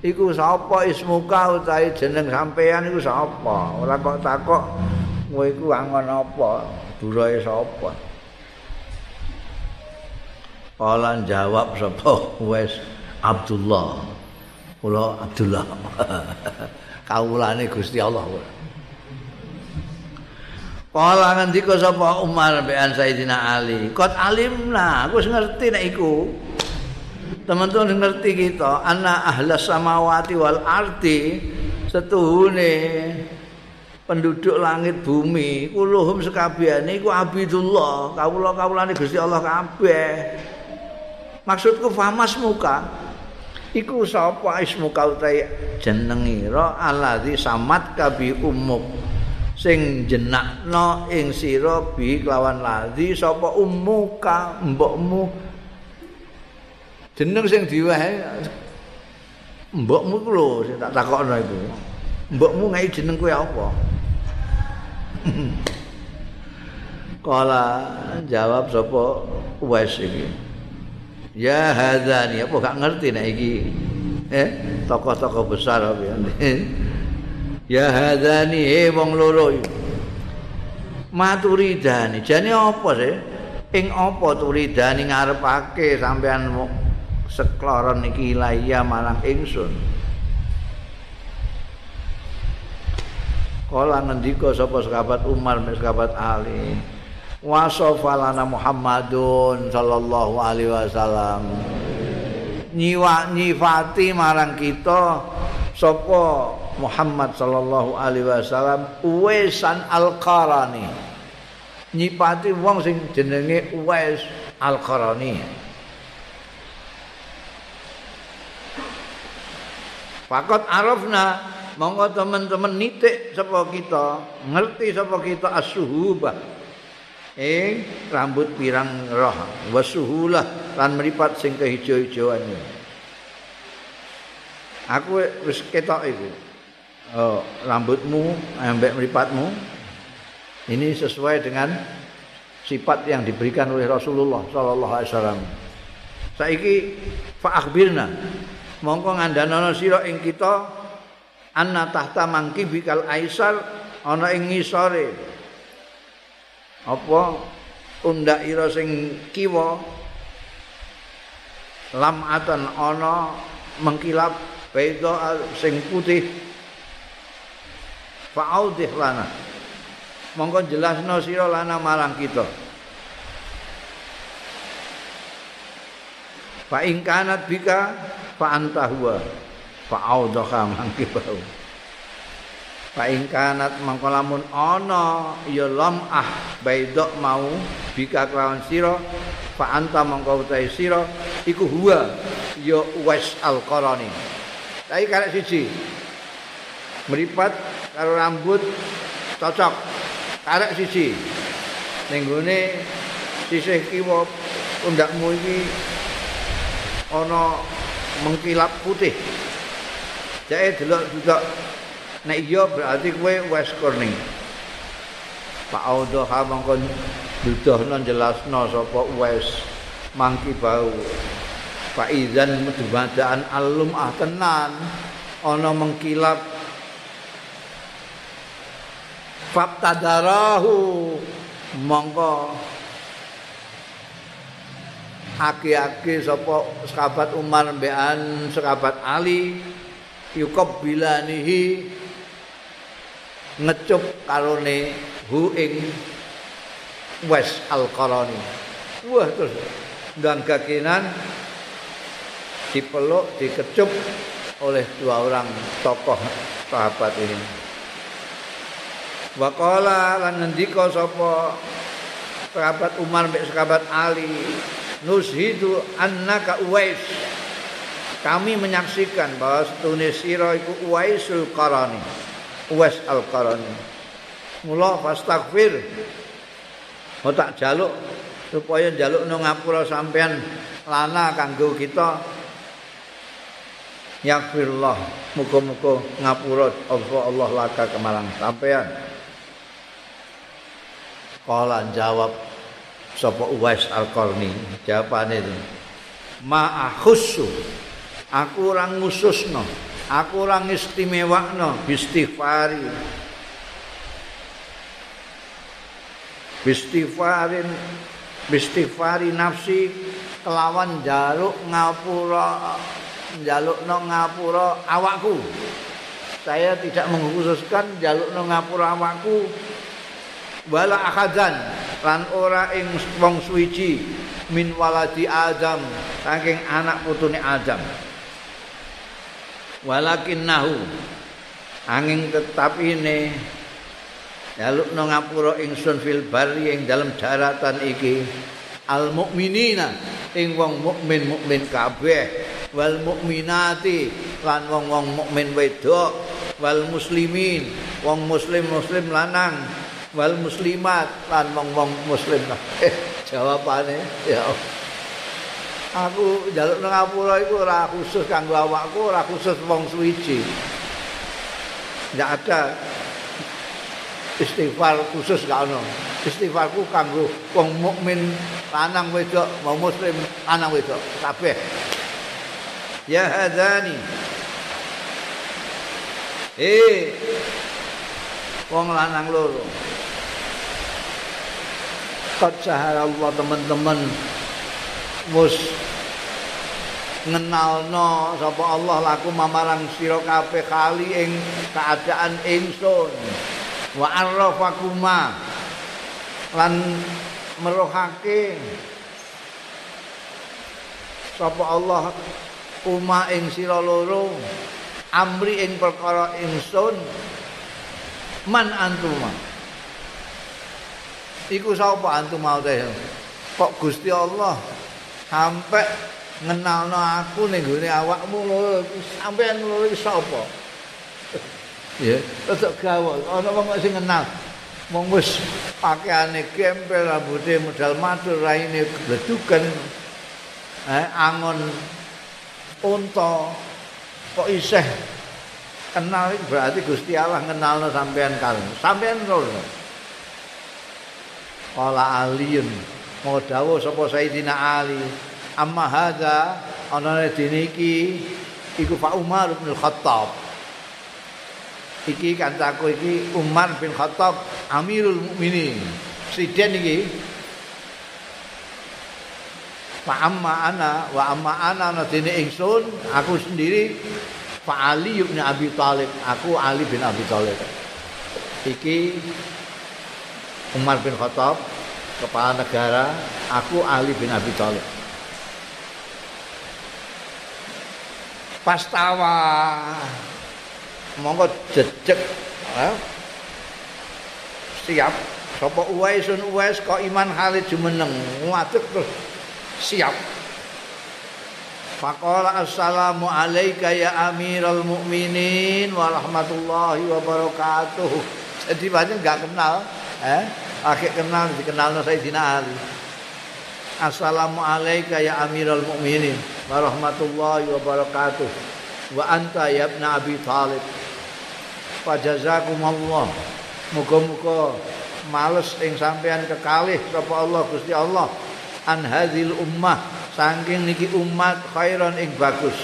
iku sapa ismuka utahe jeneng sampean iku sapa ora kok takok kowe iku angon apa buroe sapa Kala jawab sapa? Wis Abdullah. Kula Abdullah. [LAUGHS] Kawulane Gusti Allah. Kala ngendika sapa Umar bin Sayyidina Ali? Kot alimna aku ngerti nek iku. Teman-teman ngerti kita anak ahlas samawati wal arti setuhune penduduk langit bumi kuluhum sekabiane iku abidullah. Kawula-kawulane Gusti Allah kabeh maksudku famas muka iku sapa ismuka utahe jenengira alladzi samat kabi umuk. Sing jenakno ing sira bi kelawan ladzi sapa ummuka mbokmu. Jeneng sing diwae mbokmu ku lho sing tak takokno iku. Mbokmu ngai jeneng kowe apa? [LAUGHS] Kala jawab sapa wes iki ya hadzani apa gak ngerti nek iki? Eh tokoh-tokoh besar apa ya? [LAUGHS] Hadzani he wong loro maturidani. Jane apa sih? Ing apa turidani ngarepake sampean sekloron iki ilaiya marang ingsun? Kala ngendika sapa sahabat Umar sahabat Ali wasofalana Muhammadun sallallahu alaihi wasallam. Nyiwa nyifati marang kita sapa Muhammad sallallahu alaihi wasallam Uwaisan Al-Qarani. Nyipati wong sing jenenge Uwais Al-Qarani. Fakot arafna monggo teman-teman nitik sapa kita, ngerti sapa kita as-suhubah. Eh, rambut pirang roh, wasuhulah lan meripat sing kehijo-hijoan. Aku wis ketok iku. Oh, rambutmu ambek meripatmu ini sesuai dengan sifat yang diberikan oleh Rasulullah sallallahu alaihi wasallam. Saiki fa akhbirna mongko ngandhanana sira ing kita anna tahta mangki bikal aisar ana ing ngisore apa? Undak ira sing kiwa. Lam atan ana mengkilap beda sing putih. Fa'audih lana. Mongko jelasno sira lana marang kita. Fa ing kanat bika fa anta huwa. Fa audhaha mangke bau fa ing kanat mangko lamun ana ya lam ah baidok mau bika kelawan sira fa anta mangko utahe sira iku huwa ya wes al qarani tapi karek siji meripat karo rambut cocok karek siji ning gone sisih kiwa undakmu iki ana mengkilap putih. Jadi delok-delok nek iya berarti kowe wis kurning. Pak Audo ha mongko dudohno jelasno sapa wis mangki bau. Pak Izan medhumadaan alum ah tenan ana mengkilap Fabtadarahu mongko aki-aki sapa sahabat Umar mbekan sahabat Ali yukob ngecup karone hu ing wes al-qarani. Wah terus ganggakinan dipeluk dikecup oleh dua orang tokoh sahabat ini. Wa qala lan ngendika sapa sahabat Umar mbek sahabat Ali nushidu annaka uwais. Kami menyaksikan bahwa setune sira iku uwaisul qarani uwais al qarani mula fastaghfir. Tak jaluk supaya jaluk nang ngapura sampean lana kanggo kita. Yaghfirullah muga-muga ngapura Allah Allah laka kemarang sampean. Kala jawab sapa Uwais Al-Qarni jawabane itu ma akhussu aku ora ngususno aku ora istimewakno istighfari. Istighfarin istighfari nafsi kelawan jaluk ngapura jalukno ngapura awakku. Saya tidak mengkhususkan jalukno ngapura awakku. Wala akhadan lan ora ing wong suwiji min waladi Adam saking anak putune Adam walakin nahu angin tetapi ini jalukno ngapura ingsun fil bari ing dalam daratan iki. Al mukminina ing wong mukmin mukmin kabeh. Wal mukminati lan wong-wong mukmin wedok. Wal muslimin wong muslim muslim lanang. Wal muslimat lan wong-wong muslim. [LAUGHS] Eh, jawabane ya aku jaluk nang ngapura iku ora khusus kanggo awakku ora khusus wong suwiji ndak ada istighfar khusus gak ono. Istighfarku kanggo wong mukmin lanang wedok, wong muslim lanang wedok, kabeh. Ya hadani. Eh. Wong lanang loro. Qad Allah teman-teman mus ngenalno sapa Allah laku mamarang sira kabeh kali ing keadaan ingsun. wa arrafakuma lan merohake sapa Allah uma ing sira loro amri ing perkara ingsun. Man antuma. Iku sapa antuma teh? Kok Gusti Allah sampai ngenalno aku ning gone awakmu lho sampean lho sapa ya. Tetep gawon ana wong sing kenal wong wis pakaiane gempel rambuté modal matur raine bleduken eh angon unta kok isih kenal berarti Gusti Allah kenalno sampean kali sampean lho. Kala aliyun mau dawuh sapa Sayyidina Ali? Amma hadza ana dene iki iku Pak Umar bin Khattab. Iki kancaku iki Umar bin Khattab Amirul Mukminin. Presiden iki. Pak amma ana wa amma ana nadine ingsun aku sendiri Pak Ali bin Abi Thalib aku Ali bin Abi Thalib iki Umar bin Khattab kepala negara aku Ali bin Abi Thalib. Pastawa. Monggo jejeg siap. Sapa uwaisun uwais kok iman Khalid jumeneng? Ngadeg terus. Siap. Faqala assalamu alayka ya amiral mu'minin wa rahmatullahi wa barakatuh. Jadi banyak enggak kenal, eh? Akhir kenal dikenal Sayyidina Ali. Assalamu alayka ya amiral mu'minin wa rahmatullahi wa barakatuh. Wa anta ya ibn Abi Talib. fajazakumullah muga-muga males ing sampean kekalih sapa Allah Gusti Allah an hadzil ummah saking niki umat khairan ing bagus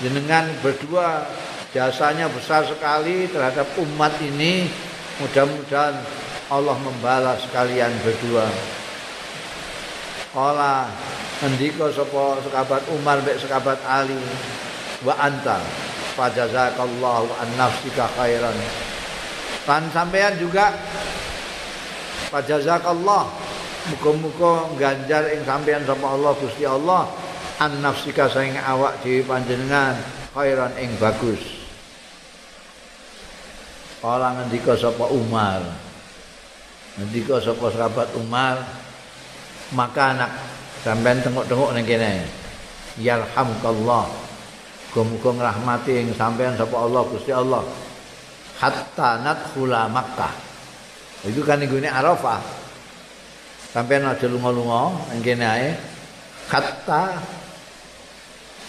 jenengan berdua jasanya besar sekali terhadap umat ini mudah-mudahan Allah membalas kalian berdua. Kala ngendika sapa sekabat Umar mek sekabat Ali wa anta fajazakallahu an nafsika khairan. Kan sampean juga fajazakallah muga-muga ganjar ing sampean sama Allah Gusti Allah an nafsika saing awak dhewe panjenengan khairan ing bagus kala ngendika sapa Umar. Ngendika sapa sahabat Umar maka anak sampean tengok-tengok ning kene. Yarhamkallah muga-muga ngrahmati ing sampean sapa Allah Gusti Allah. Hatta nadkhula Makkah. Itu kan nggone Arafah. Sampean aja lunga-lunga ning kene ae. Hatta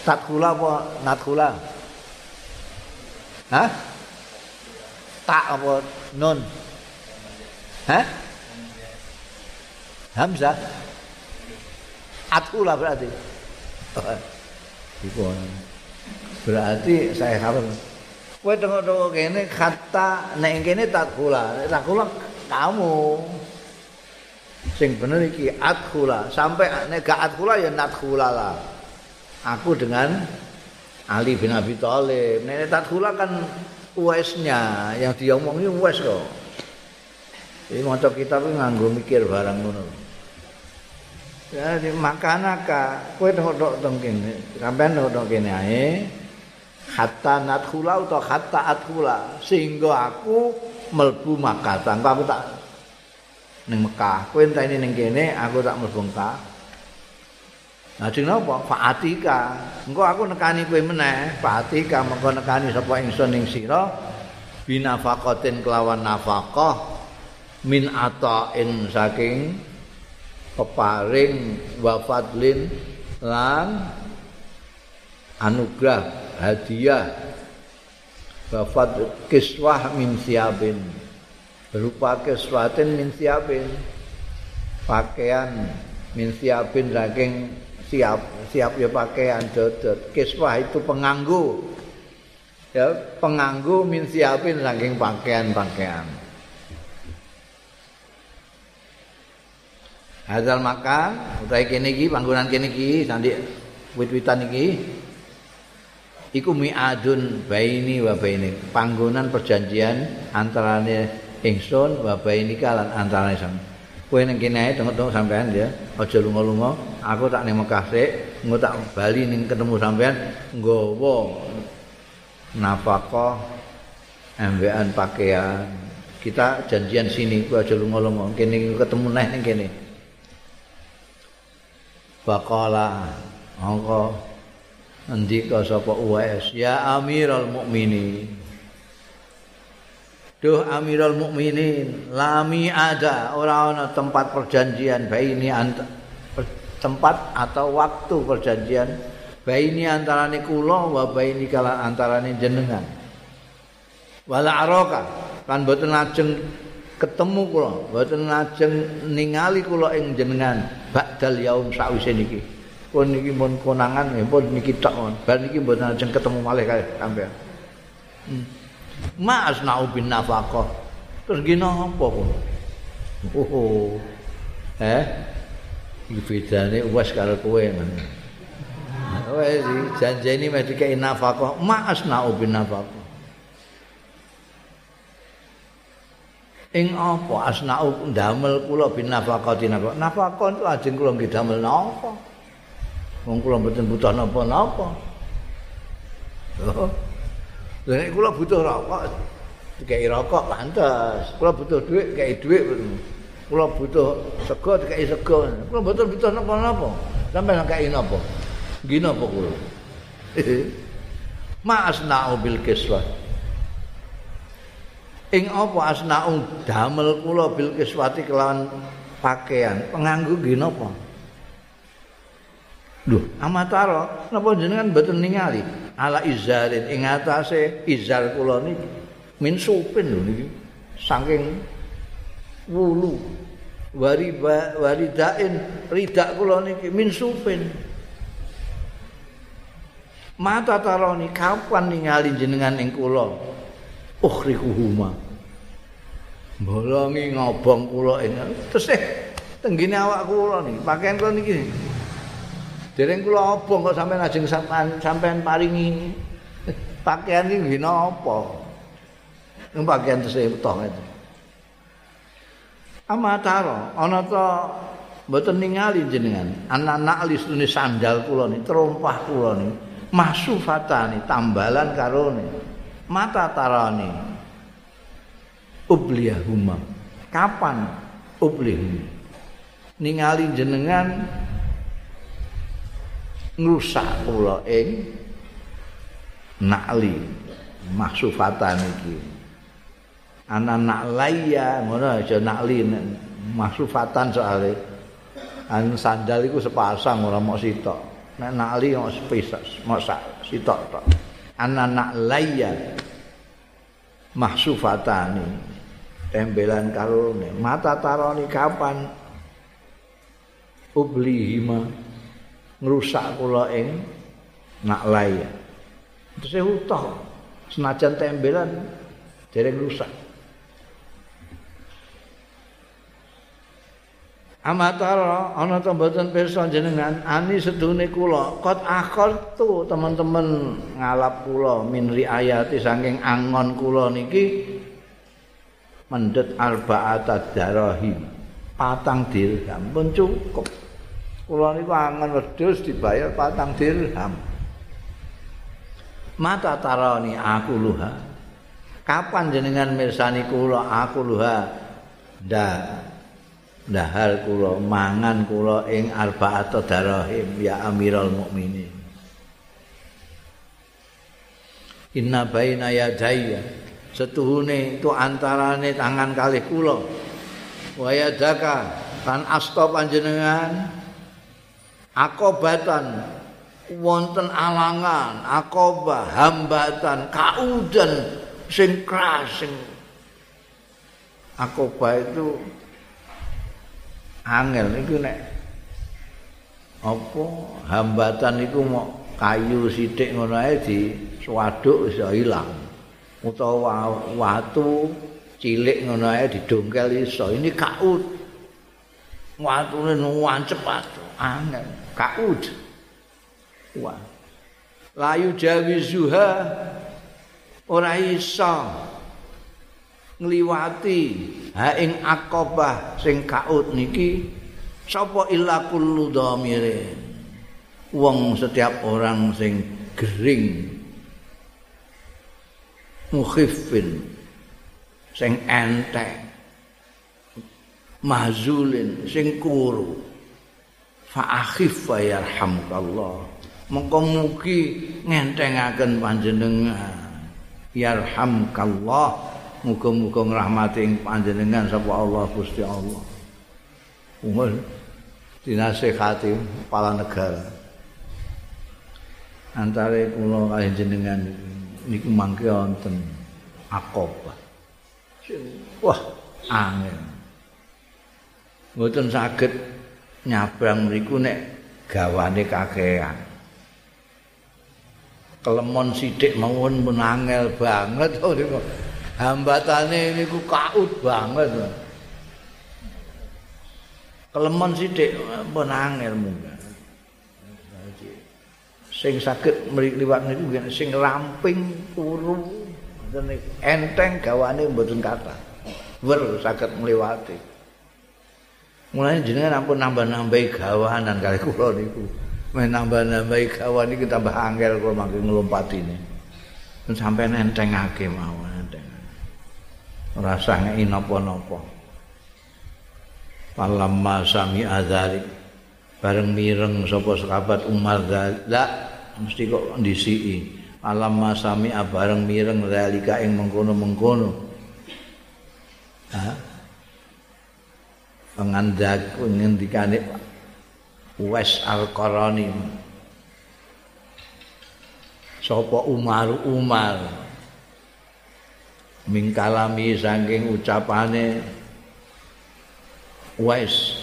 tadkhula apa nadkhula? Hah? Tak apa nun? Hah? Hamzah. Atula berarti. Iku berarti saya harus Kowe tengok-tengok kene kata nek kene takula, takula kamu. Sing bener iki atkula, sampai nek gak atkula ya natkula lah. Aku dengan Ali bin Abi Thalib. Nek tatkula kan uesnya yang diomongi ues kok. Jadi maca kitab nganggo mikir barang ngono. Jadi makanaka, kowe tok teng kene, sampean tok kene ae. Hatta nadkhula utawa hatta adkhula sehingga aku mlebu Makkah. Tangko aku tak ning Mekah. Kowe enteni ning kene, aku tak mlebu Mekah. Lajeng napa? Fa'atika. Engko aku nekani kowe meneh. Fa'atika mengko nekani sapa ingsun ning sira binafaqatin kelawan nafaqah min ata'in saking peparing wa fadlin lan anugrah hadiah wafat kiswah min siabin berupa kiswatin min siabin pakaian min siabin saking siap siap ya pakaian dodot kiswah itu penganggu ya penganggu min siapin saking pakaian-pakaian Hadal makan, utai kene iki panggonan kene iki sandi wit-witan iki. Iku mi'adun baini wa baini. Panggonan perjanjian antarane ingsun wa baini kalan antarane sam. Kowe ning kene ae tengok-tengok sampean ya. Aja lunga-lunga. Aku tak ning Mekah sik, engko tak bali ning ketemu sampean nggawa nafkah embean pakaian. Kita janjian sini, kowe aja lunga-lunga. Kene ketemu neh ning kene. Baqala angka ndika sapa Uwais ya Amirul Mukminin Duh Amirul Mukminin lami ada ora ana tempat perjanjian baini tempat atau waktu perjanjian baini antarane kula wa baini kala antarane jenengan. Wala araka kan boten lajeng ketemu kula mboten lajeng ningali kula ing jenengan ba'dal yaum sawise niki. Pun niki mun konangan nggih pun niki tok bar niki mboten lajeng ketemu malih kaya sampean. Hmm. ma bin nafaqah terus gino apa kok oh eh? iki bedane wes karo kowe men Wes janjeni mesti kaya nafaqah ma asna'u bin nafaqah ing apa asna'u ndamel kula bin nafaqati napa nafaqah itu ajeng kula nggih damel napa? Wong kula mboten butuh napa-napa. Lha nek kula butuh rokok dikai rokok pantes. Kula butuh duit dikai duit kula butuh sego dikai sego kula mboten butuh napa-napa. Sampe dikai napa? Nggih napa kula [LAUGHS] ma asna'u bil kiswah. Ing apa asnaung damel kula bil kiswati kelawan pakaian? Penganggu nggih napa? Lho, amatara napa jenengan mboten ningali? Ala izarin ing atase izar kula niki. Min supin lho niki. Saking wulu. Wari waridain ridak kula niki min supin. Mata taroni kapan ningali jenengan ing kula? Ukhrikuhuma bolongi ngobong kula ing terus eh tenggine awak kula niki pakaian kula niki. Dereng kula obong kok sampean ajeng sampean paringi [LAUGHS] pakaian iki napa ning pakaian terus toh itu amatara ana ta mboten ningali jenengan. Anak-anak lisune sandal kula niki terompah kula niki masufatani tambalan karo niki mata tarani ubliyahuma. Kapan ublihum ningali jenengan ngrusak kula ing nakli maksufatan iki ana naklaya ngono aja nakli maksufatan soalnya an sandal iku sepasang ora mok sitok. Nek nakli mok sepisah mok sitok tok. Ana naklaya mahsufatani tembelan karone. Mata taroni kapan? Ublihima. Ngrusak kula ing naklaya terus utuh. Senajan tembelan dereng rusak Amatara ana ta mboten pirsa jenengan? Ani sedune kula kot akhir tu teman-teman ngalap kula min riayati saking angon kula niki. Mendet arba'ata darahim patang dirham pun cukup. Kula niku angon wedhus dibayar patang dirham. Mata tarani aku luha. Kapan jenengan mirsani kula? Aku luha. Ndak dahar kula mangan kula ing arba'at darahim ya amiral mukminin. Inna baina yadayya setuhune itu antarane tangan kalih kula. Wa yadaka kan asta panjenengan akobatan wonten alangan akoba hambatan kaudan sing keras sing akoba itu angel niku nek apa hambatan iku mau kayu sithik ngono ae di swaduk iso ilang. Utawa watu cilik ngono ae didongkel iso. Ini kaut watune nuwancep watu angel kaut wah. Layu jawizuha ora iso ngliwati. Ha ing akobah sing kaut niki sapa illa kullu dhamirin wong setiap orang sing gering mukhifin sing enteng mahzulin sing kuru. Fa akhif wa yarhamukallah. Mongko mugi ngentengaken panjenengan. Yarhamkallah Muga-muga ngrahmati panjenengan sapa Allah Gusti Allah. Umur dinasehati kepala negara. Antare kula kali jenengan niku mangke wonten akobah. Wah, angin. Mboten saged nyabrang mriku nek gawane kakean. Kelemon sithik mawon menangel banget oh. [LAUGHS] hambatane niku kaut banget. Kelemon sithik pun angel. Sing saged mliwat niku sing ramping turu enteng gawane mboten kata. Wer saged mliwati. Mulane jenengan ampun nambah-nambahi gawanan kali kula niku. Men nambah-nambahi gawan iki tambah angel kula mangke nglompatine. Sampai nentengake mawon. Rasa ngei napa-napa. Falamma sami adzali bareng mireng sapa sahabat Umar la mesti kok ndisiki. Falamma sami bareng mireng zalika ing mengkono-mengkono. Ha? Pengandak ngendikane Wes Al-Qarani. Sapa Umar Umar mingkalami saking ucapane wais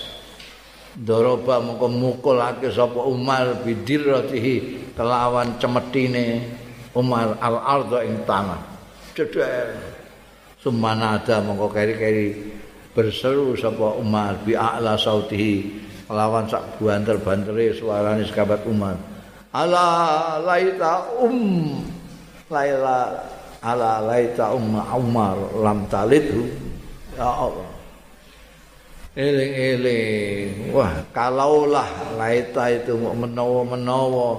doroba moko mukulake sapa Umar bidiratihi kelawan cemetine Umar al ardo ing tanah. Cedher sumanada moko keri-keri berseru sapa Umar bi a'la sautihi kelawan sak banter-bantere suarane sahabat Umar. Ala laita um laila ala laita umma umar lam talidhu. Ya Allah. Eling eling wah kalaulah laita itu menawa menawa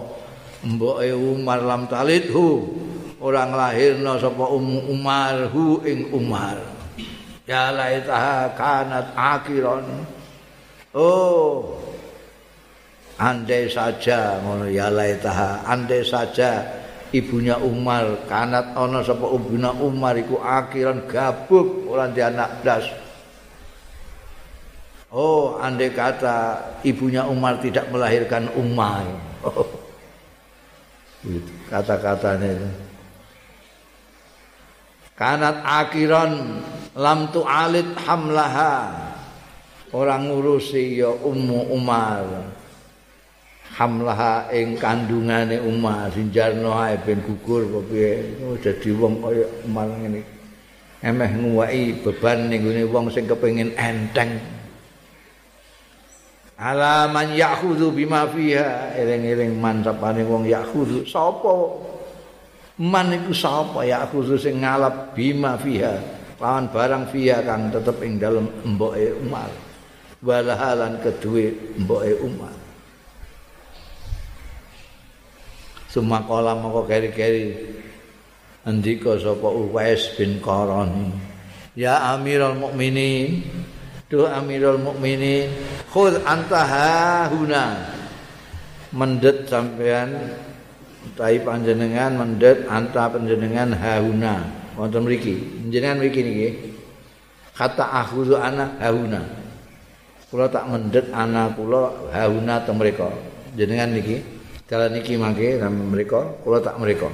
mboke umar lam talidhu orang lahirna sapa um umar hu ing umar. Ya laitaha kanat akhiron oh andai saja ngono ya laitaha andai saja ibunya Umar kanat ana sapa ibunya Umar iku akhiran gabuk ora di anak blas Oh, andai kata ibunya Umar tidak melahirkan Umar. [LAUGHS] Oh. Kata-katanya itu. Kanat akhiran lam tu'alid hamlaha. Orang ngurusi ya Ummu Umar. Hamlaha ing kandungane Umar sinjarno ae ben gugur apa piye. Oh, dadi wong kaya Umar ngene. Emeh nguwai beban ning wong sing kepengin enteng. Ala man yakhudhu bima fiha. Eling-eling man sapane wong yakhudhu sapa man iku sapa ya aku sing ngalap bima fiha lawan barang fiha kang tetep ing dalem emboke Umar walahalan kedue emboke Umar Suma kala moko keri-keri? Andika sapa Uwais bin Qarani. Ya Amirul Mukminin tu Amirul Mukminin khudh anta huna. Mendet sampean utawi panjenengan mendhet anta panjenengan hauna wonten mriki panjenengan mriki niki. Kata akhudhu ana hauna kula tak mendhet anak kula hauna mriku jenengan niki dalan niki mangke nang mriku kula tak mriku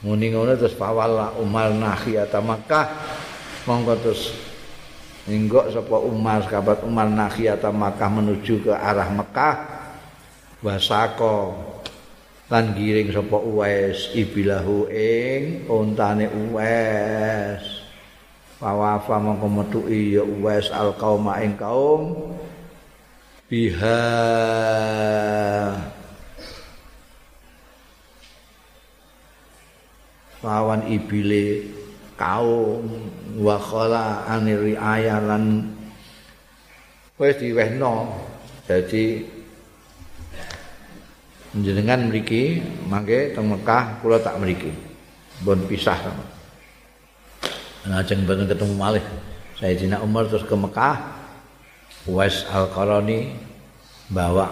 muni ngono terus fawalla Umar nakhiyata Makkah. Monggo terus Ninggok sapa Umar sahabat Umar nakhiyata Makkah menuju ke arah Mekah wasako lan giring sapa Uwais ibilahu ing ontane Uwais. Wawafa mongko metu ya Uwais al qauma ing kaum biha. Lawan ibile kaum wa khala anir ayalan wis diwehno. Dadi jenengan mriki mangke teng Mekah kula tak mriki. Bon pisah lajeng boten ketemu malih. Sayyidina Umar terus ke Mekah Wes Al-Qarani bawa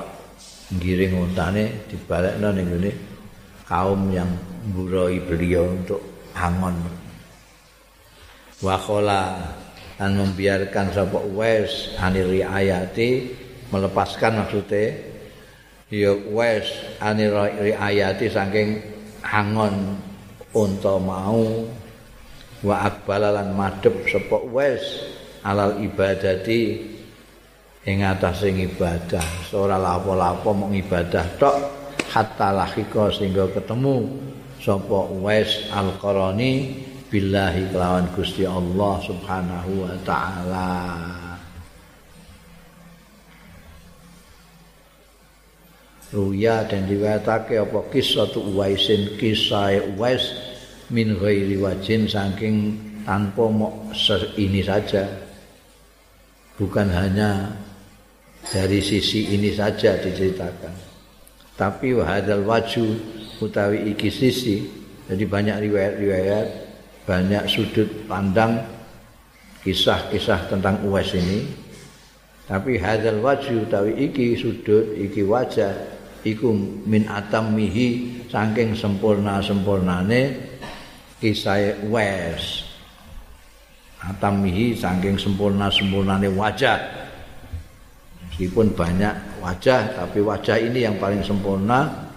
giring untane dibalekno ning ngene kaum yang mburoi beliau untuk angon wakola dan membiarkan sapa Wes anir ayati melepaskan maksudnya ya wes anira riayati saking angon unta mau wa akbalalan madhep sapa wes alal ibadati ing atase ibadah ora lapo-lapo mung ibadah tok. Hatta lahika sehingga ketemu sapa wes alqarani billahi kelawan Gusti Allah subhanahu wa taala. Ruya dan diwatake apa? Kisah tu Uwaisin. Kisah Uwais min ghairi wajin saking tanpa mok ini saja. Bukan hanya dari sisi ini saja diceritakan. Tapi wahadal waju utawi iki sisi jadi banyak riwayat-riwayat banyak sudut pandang kisah-kisah tentang Uwais ini. Tapi hadal waju utawi iki sudut iki wajah iku min atammihi saking sempurna-sempurnane kisah wes atammihi saking sempurna-sempurnane wajah meskipun banyak wajah tapi wajah ini yang paling sempurna.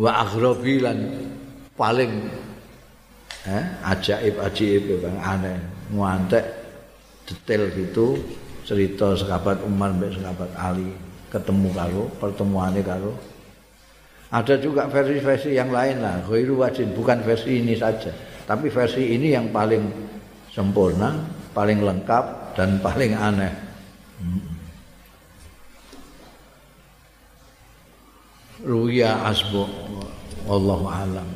Wa aghrabi lan paling eh, ajaib ajaib bang. Aneh muantek detail gitu cerita sekabat Umar mbek sekabat Ali ketemu karo pertemuannya karo. Ada juga versi-versi yang lain lah ghairu wajin bukan versi ini saja tapi versi ini yang paling sempurna paling lengkap dan paling aneh Ruya asbu Wallahu alam